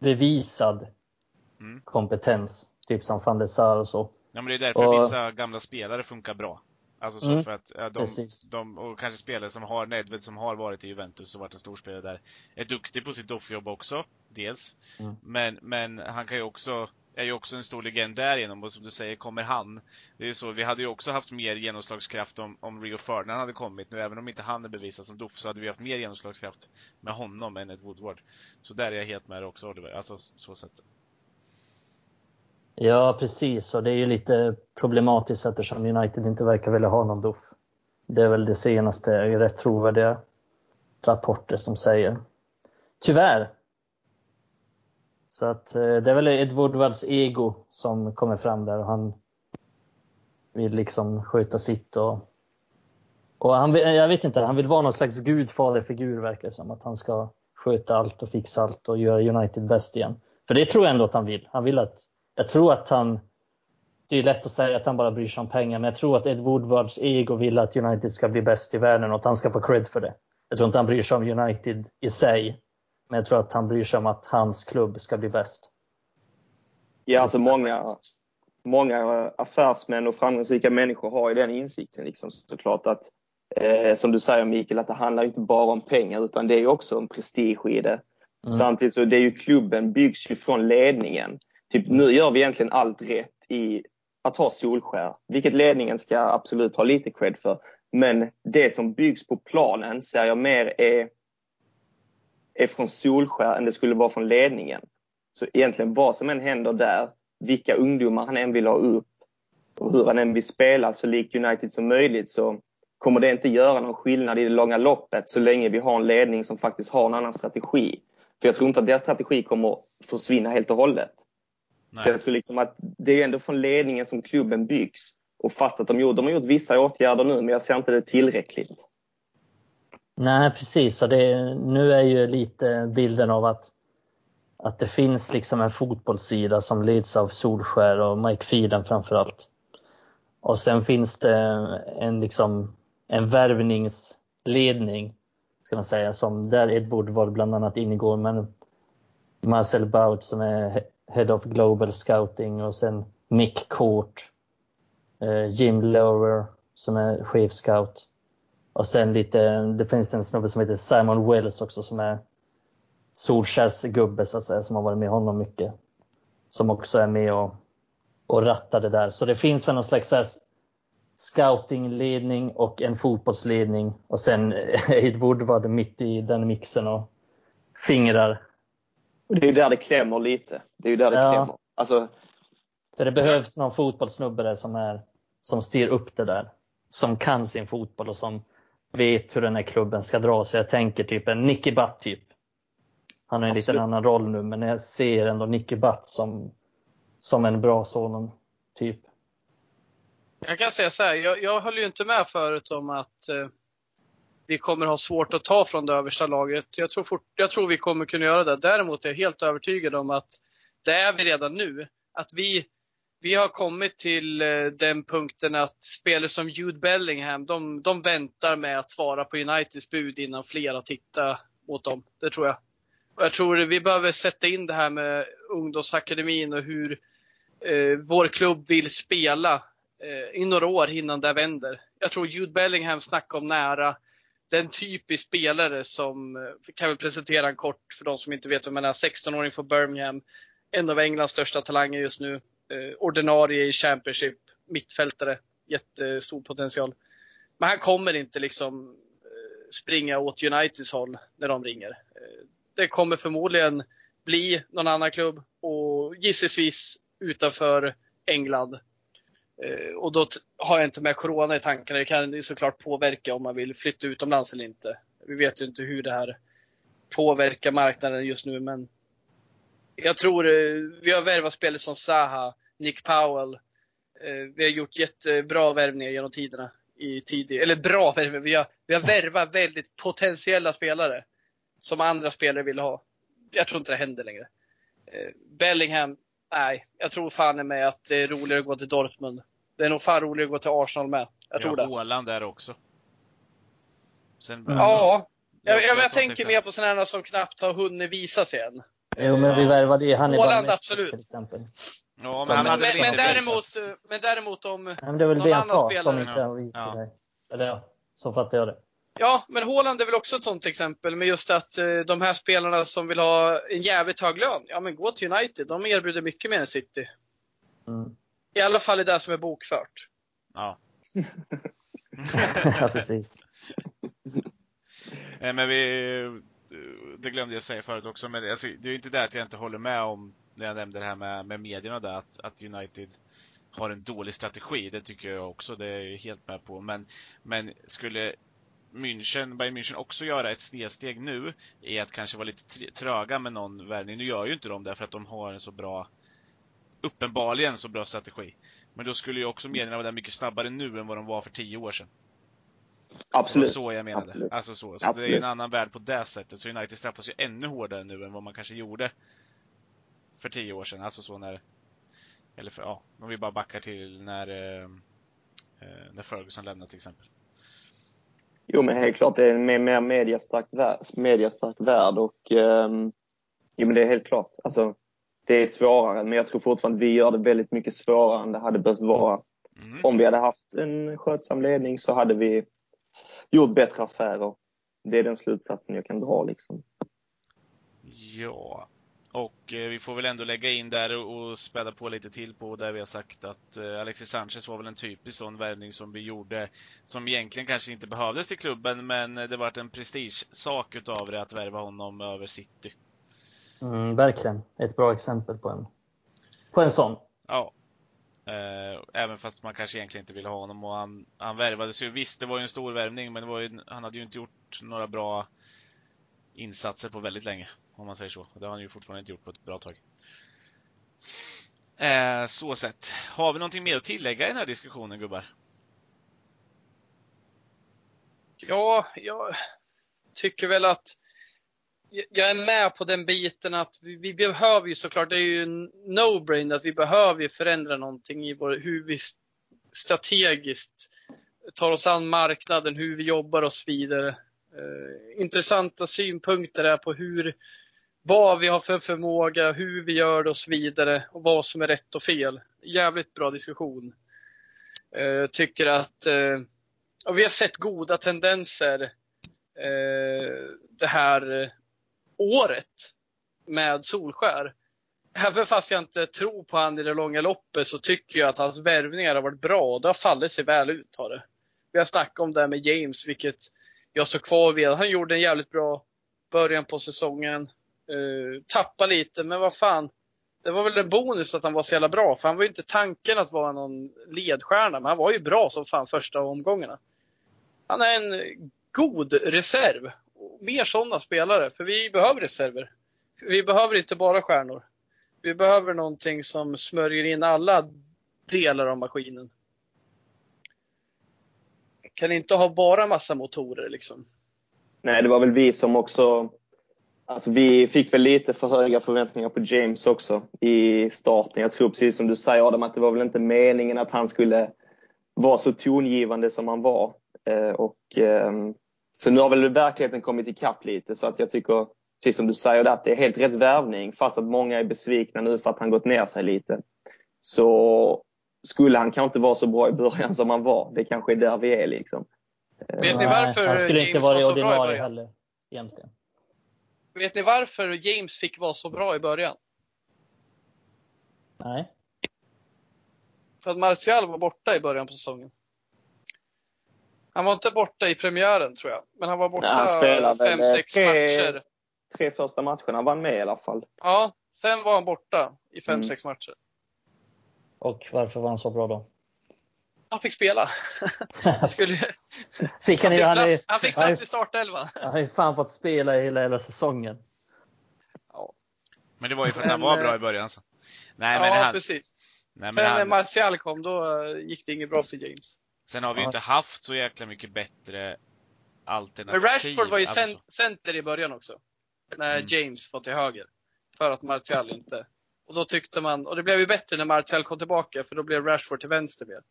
bevisad mm. kompetens. Typ som van der Sar och så. Ja men det är därför och, vissa gamla spelare funkar bra. Alltså så mm, för att de, de, och kanske spelare som har, Nedved som har varit i Juventus och varit en stor spelare där, är duktig på sitt doffjobb också, dels. Mm. Men, men han kan ju också, är ju också en stor legend därigenom och som du säger, kommer han. Det är så, vi hade ju också haft mer genomslagskraft om, om Rio Ferdinand hade kommit nu, även om inte han är bevisad som doff så hade vi haft mer genomslagskraft med honom än Ed Woodward. Så där är jag helt med också Oliver, alltså så sätt. Ja, precis. Och det är ju lite problematiskt eftersom United inte verkar vilja ha någon doff. Det är väl det senaste rätt trovärdiga rapporter som säger. Tyvärr. Så att eh, det är väl Ed Woodwards ego som kommer fram där och han vill liksom sköta sitt och, och han jag vet inte, han vill vara någon slags gudfaderfigur verkar det som. Att han ska sköta allt och fixa allt och göra United bäst igen. För det tror jag ändå att han vill. Han vill att jag tror att han, det är lätt att säga att han bara bryr sig om pengar, men jag tror att Ed Woodwards ego vill att United ska bli bäst i världen och att han ska få cred för det. Jag tror inte han bryr sig om United i sig, men jag tror att han bryr sig om att hans klubb ska bli bäst. Ja, alltså många, många affärsmän och framgångsrika människor har ju den insikten liksom, såklart att eh, som du säger Mikael, att det handlar inte bara om pengar utan det är också en prestige i det. Mm. Samtidigt så det är ju klubben byggs ju från ledningen. Typ nu gör vi egentligen allt rätt i att ha Solskär, vilket ledningen ska absolut ha lite cred för. Men det som byggs på planen ser jag mer är, är från Solskär än det skulle vara från ledningen. Så egentligen vad som än händer där, vilka ungdomar han än vill ha upp och hur han än vill spela så likt United som möjligt så kommer det inte göra någon skillnad i det långa loppet så länge vi har en ledning som faktiskt har en annan strategi. För jag tror inte att deras strategi kommer försvinna helt och hållet. Nej. Jag tror liksom att det är ändå från ledningen som klubben byggs. Och fast att de, gjort, de har gjort vissa åtgärder nu, men jag ser inte det tillräckligt. Nej, precis. Och det, nu är ju lite bilden av att, att det finns liksom en fotbollssida som leds av Solskär och Mike Phelan framförallt. Och sen finns det en, liksom, en värvningsledning, ska man säga, som där Edward var bland annat ingår, men Marcel Baut som är Head of Global Scouting och sen Mick Court, eh, Jim Lower som är chefscout. Och sen lite, det finns en snubbe som heter Simon Wells också som är Solskärs gubbe så att säga, som har varit med honom mycket. Som också är med och, och rattar det där. Så det finns väl någon slags scoutingledning och en fotbollsledning och sen eh, Aid Woodward mitt i den mixen och fingrar och det är ju där det klämmer lite. Det är ju där det ja. klämmer. Alltså, För det behövs någon fotbollssnubbe där som, är, som styr upp det där. Som kan sin fotboll och som vet hur den här klubben ska dra. Så jag tänker typ en Nicky Butt typ. Han har en liten annan roll nu, men jag ser ändå Nicky Butt som, som en bra sådan typ. Jag kan säga så här, jag, jag höll ju inte med förut om att eh, vi kommer ha svårt att ta från det översta laget. Jag tror, fort, jag tror vi kommer kunna göra det. Däremot är jag helt övertygad om att det är vi redan nu. Att vi, vi har kommit till eh, den punkten att spelare som Jude Bellingham, de, de väntar med att svara på Uniteds bud innan flera tittar mot dem. Det tror jag. Och jag tror vi behöver sätta in det här med ungdomsakademin och hur eh, vår klubb vill spela eh, i några år innan det vänder. Jag tror Jude Bellingham snackar om nära den typisk spelare som, eh, kan vi presentera en kort för de som inte vet vem han är, 16-åring från Birmingham. En av Englands största talanger just nu. Eh, ordinarie i Championship, mittfältare, jättestor potential. Men han kommer inte liksom eh, springa åt Uniteds håll när de ringer. Eh, det kommer förmodligen bli någon annan klubb och gissningsvis utanför England. Eh, och då har jag inte med Corona i tankarna. Det kan ju såklart påverka om man vill flytta utomlands eller inte. Vi vet ju inte hur det här påverkar marknaden just nu men jag tror eh, vi har värvat spelare som Zaha, Nick Powell. Eh, vi har gjort jättebra värvningar genom tiderna. I tidig, eller bra värvningar. Vi har, vi har värvat väldigt potentiella spelare. Som andra spelare vill ha. Jag tror inte det händer längre. Bellingham, nej. Jag tror fan med att det är roligare att gå till Dortmund. Det är nog fan roligare att gå till Arsenal med. Jag tror ja, det. Haaland där också. Sen, alltså, ja. Jag, jag, jag tänker mer på sådana som knappt har hunnit visa sig än. Jo, men vi värvade ju Hannibal Haaland, absolut. till exempel. Ja, men, han hade men, men, däremot, men däremot om men Det är väl det han sa, spelare... som inte har visat sig. Eller ja, så fattar jag det. Ja, men Haaland är väl också ett sånt exempel med just att eh, de här spelarna som vill ha en jävligt hög lön, ja men gå till United. De erbjuder mycket mer än City. Mm. I alla fall i det som är bokfört. Ja. ja, precis. men vi, det glömde jag säga förut också, men alltså, det är ju inte det att jag inte håller med om, när jag nämnde det här med, med medierna där, att, att United har en dålig strategi. Det tycker jag också, det är jag helt med på. Men, men skulle München, Bayern München också göra ett snedsteg nu i att kanske vara lite tröga med någon värvning. Nu gör ju inte de det för att de har en så bra, uppenbarligen så bra strategi. Men då skulle ju också medierna vara där mycket snabbare nu än vad de var för tio år sedan. Absolut. Det var så jag menade. Absolut. Alltså så. Så det är en annan värld på det sättet. Så United straffas ju ännu hårdare nu än vad man kanske gjorde för tio år sedan. Alltså så när, eller för, ja, om vi bara backar till när, eh, eh när Ferguson lämnade till exempel. Jo, men helt klart det är en mer, mer mediastark, mediastark värld och um, jo, men det är helt klart. Alltså, det är svårare, men jag tror fortfarande att vi gör det väldigt mycket svårare än det hade behövt vara. Mm. Om vi hade haft en skötsam ledning så hade vi gjort bättre affärer. Det är den slutsatsen jag kan dra liksom. Ja, och eh, vi får väl ändå lägga in där och, späda på lite till på där vi har sagt att eh, Alexis Sanchez var väl en typisk sån värvning som vi gjorde, som egentligen kanske inte behövdes till klubben, men det vart en prestigesak utav det att värva honom över City. Mm, verkligen. Ett bra exempel på en, på en sån. Ja. Eh, även fast man kanske egentligen inte ville ha honom och han, han värvades ju. Visst, det var ju en stor värvning, men ju, han hade ju inte gjort några bra insatser på väldigt länge. Om man säger så. Det har han ju fortfarande inte gjort på ett bra tag. Eh, så sett. Har vi någonting mer att tillägga i den här diskussionen gubbar? Ja, jag tycker väl att jag är med på den biten att vi, vi behöver ju såklart, det är ju en no-brain att vi behöver ju förändra någonting i vår, hur vi strategiskt tar oss an marknaden, hur vi jobbar och så vidare. Eh, intressanta synpunkter där på hur, vad vi har för förmåga, hur vi gör det och så vidare och vad som är rätt och fel. Jävligt bra diskussion. Eh, tycker att eh, och vi har sett goda tendenser eh, det här året med Solskär. Även fast jag inte tror på han i det långa loppet så tycker jag att hans värvningar har varit bra och det har fallit sig väl ut. Har det. Vi har snackat om det här med James, vilket jag står kvar vid. Han gjorde en jävligt bra början på säsongen. Eh, uh, tappa lite, men vad fan. Det var väl en bonus att han var så jävla bra, för han var ju inte tanken att vara någon ledstjärna, men han var ju bra som fan första omgångarna. Han är en god reserv. Mer sådana spelare, för vi behöver reserver. Vi behöver inte bara stjärnor. Vi behöver någonting som smörjer in alla delar av maskinen. Kan inte ha bara massa motorer liksom. Nej, det var väl vi som också... Alltså vi fick väl lite för höga förväntningar på James också i starten. Jag tror precis som du säger Adam, att det var väl inte meningen att han skulle vara så tongivande som han var. Eh, och, eh, så nu har väl verkligheten kommit ikapp lite så att jag tycker, precis som du säger, att det är helt rätt värvning fast att många är besvikna nu för att han gått ner sig lite. Så skulle han kanske inte vara så bra i början som han var. Det kanske är där vi är liksom. Vet ni varför han skulle James inte vara var så bra i ordinarie början? heller, egentligen. Vet ni varför James fick vara så bra i början? Nej. För att Martial var borta i början på säsongen. Han var inte borta i premiären tror jag, men han var borta Nej, han spelade väl, fem, eh, sex tre- matcher. Tre första matcherna var han med i alla fall. Ja, sen var han borta i fem, Mm. sex matcher. Och varför var han så bra då? Han fick spela. Han, skulle, fick han, han, fick han, plats, han fick han, plats är, i startelvan. han har ju fan fått spela hela, hela säsongen. Men det var ju för att han var eh, bra i början. Så. Nej, men ja, han, precis. nej, men Sen när han, Martial kom, då eh, gick det inget bra för James. sen har vi ju Ja. inte haft så jäkla mycket bättre alternativ. Men Rashford var ju alltså cen- så. center i början också. När Mm. James var till höger. För att Martial inte. Och då tyckte man, och det blev ju bättre när Martial kom tillbaka, för då blev Rashford till vänster mer.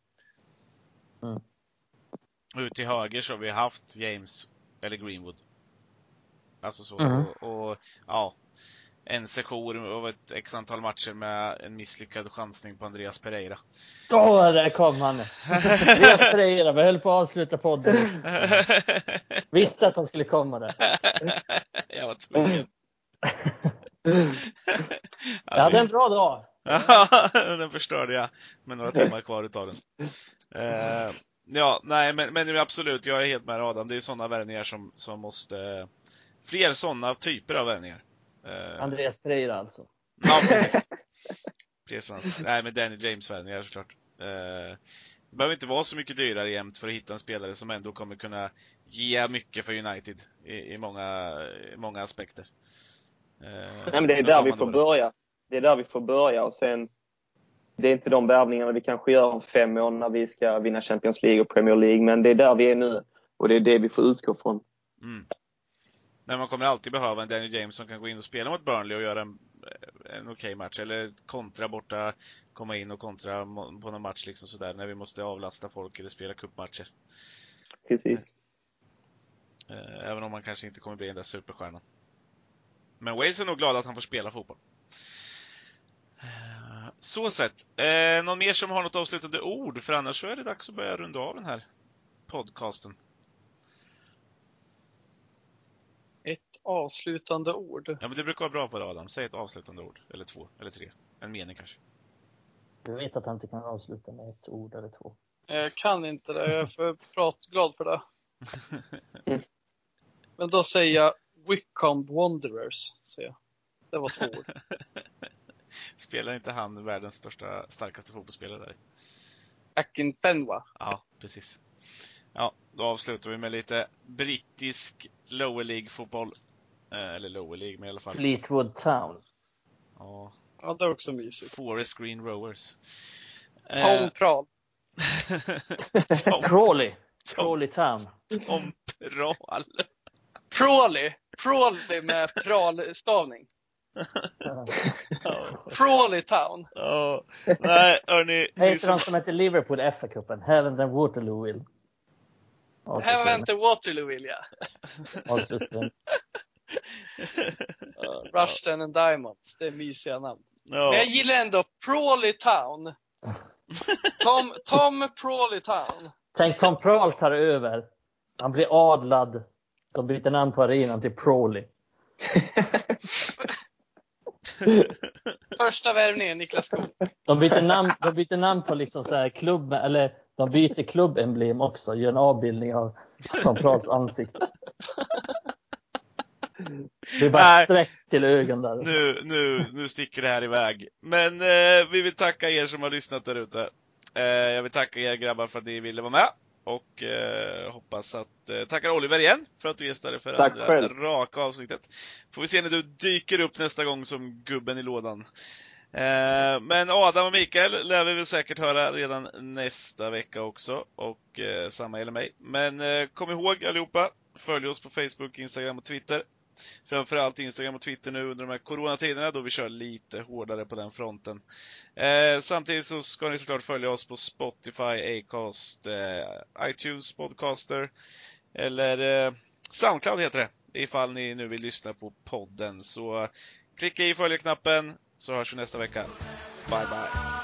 Ut till höger så har vi haft James eller Greenwood. Alltså så. Mhm. Och, och ja, en sektion av ett x antal matcher med en misslyckad chansning på Andreas Pereira. Åh, där kom han! Andreas Pereira, vi höll på att avsluta podden. Visste att han skulle komma där. Jag var tvungen. Jag hade en bra dag. den förstörde jag med några timmar kvar utav den. Eh, ja, nej men, men absolut, jag är helt med Adam. Det är sådana värvningar som, som måste... Fler sådana typer av värvningar. Eh, Andreas Pereira alltså. Ja, precis. Sådana. Nej, men Danny James-värvningar såklart. Eh, det behöver inte vara så mycket dyrare jämt för att hitta en spelare som ändå kommer kunna ge mycket för United i, i, många, i många aspekter. Eh, Nej, men det är där vi får börja. Det är där vi får börja och sen det är inte de värvningarna vi kanske gör om fem år när vi ska vinna Champions League och Premier League, men det är där vi är nu och det är det vi får utgå från. Mm. Nej, man kommer alltid behöva en Danny James som kan gå in och spela mot Burnley och göra en, en okej match. Eller kontra borta, komma in och kontra på någon match liksom sådär när vi måste avlasta folk eller spela cupmatcher. Precis. Eh, Även om man kanske inte kommer bli den där superstjärnan. Men Wales är nog glad att han får spela fotboll. Eh, Så sett. Eh, någon mer som har något avslutande ord? För annars så är det dags att börja runda av den här podcasten. Ett avslutande ord. Ja, men det brukar vara bra på det Adam. Säg ett avslutande ord. Eller två. Eller tre. En mening kanske. Du vet att han inte kan avsluta med ett ord eller två. Jag kan inte det, jag är för pratglad för det. Men då säger jag Wickham Wanderers. Säger jag. Det var två ord. Spelar inte han världens största, starkaste fotbollsspelare där? Akinfenwa. Ja, precis. Ja, då avslutar vi med lite brittisk lower League-fotboll. Eh, eller lower League, men i alla fall. Fleetwood Town. Ja, Ja, det är också mysigt. Forest Green Rowers. Tom Prahl. Crawley. Crawley Town. Tom Prahl. Prawley. Prawley med pralstavning. Ja, Prawley Town. ja. Nej, hörni. Heter som- de som heter Liverpool i FA-cupen? Heaven and Waterloo will. Här väntar Waterloo vill jag. Avslutningen. Rushton and Diamonds. Det är mysiga namn. Ja. Men jag gillar ändå Prawley Town. Tom, Tom Prawley Town. Tänk Tom Prahl tar över. Han blir adlad. De byter namn på arenan till Prawley. Första värvningen, Niklas Skog. De byter namn, de byter namn på liksom så här klubb, eller de byter klubbemblem också. Gör en avbildning av Tom Prahls ansikte. Det är bara Nej. streck till ögon där. Nu, nu, nu sticker det här iväg. Men eh, vi vill tacka er som har lyssnat där ute. Eh, jag vill tacka er grabbar för att ni ville vara med. Och eh, hoppas att, eh, tackar Oliver igen för att du gästade för Tack andra själv. raka avsnittet. Får vi se när du dyker upp nästa gång som gubben i lådan. Eh, men Adam och Mikael lär vi väl säkert höra redan nästa vecka också, och eh, samma gäller mig. Men eh, kom ihåg allihopa, följ oss på Facebook, Instagram och Twitter. Framförallt Instagram och Twitter nu under de här coronatiderna då vi kör lite hårdare på den fronten. Eh, samtidigt så ska ni såklart följa oss på Spotify, Acast, eh, iTunes, Podcaster eller eh, Soundcloud heter det. Ifall ni nu vill lyssna på podden. Så klicka i följeknappen så hörs vi nästa vecka. Bye bye!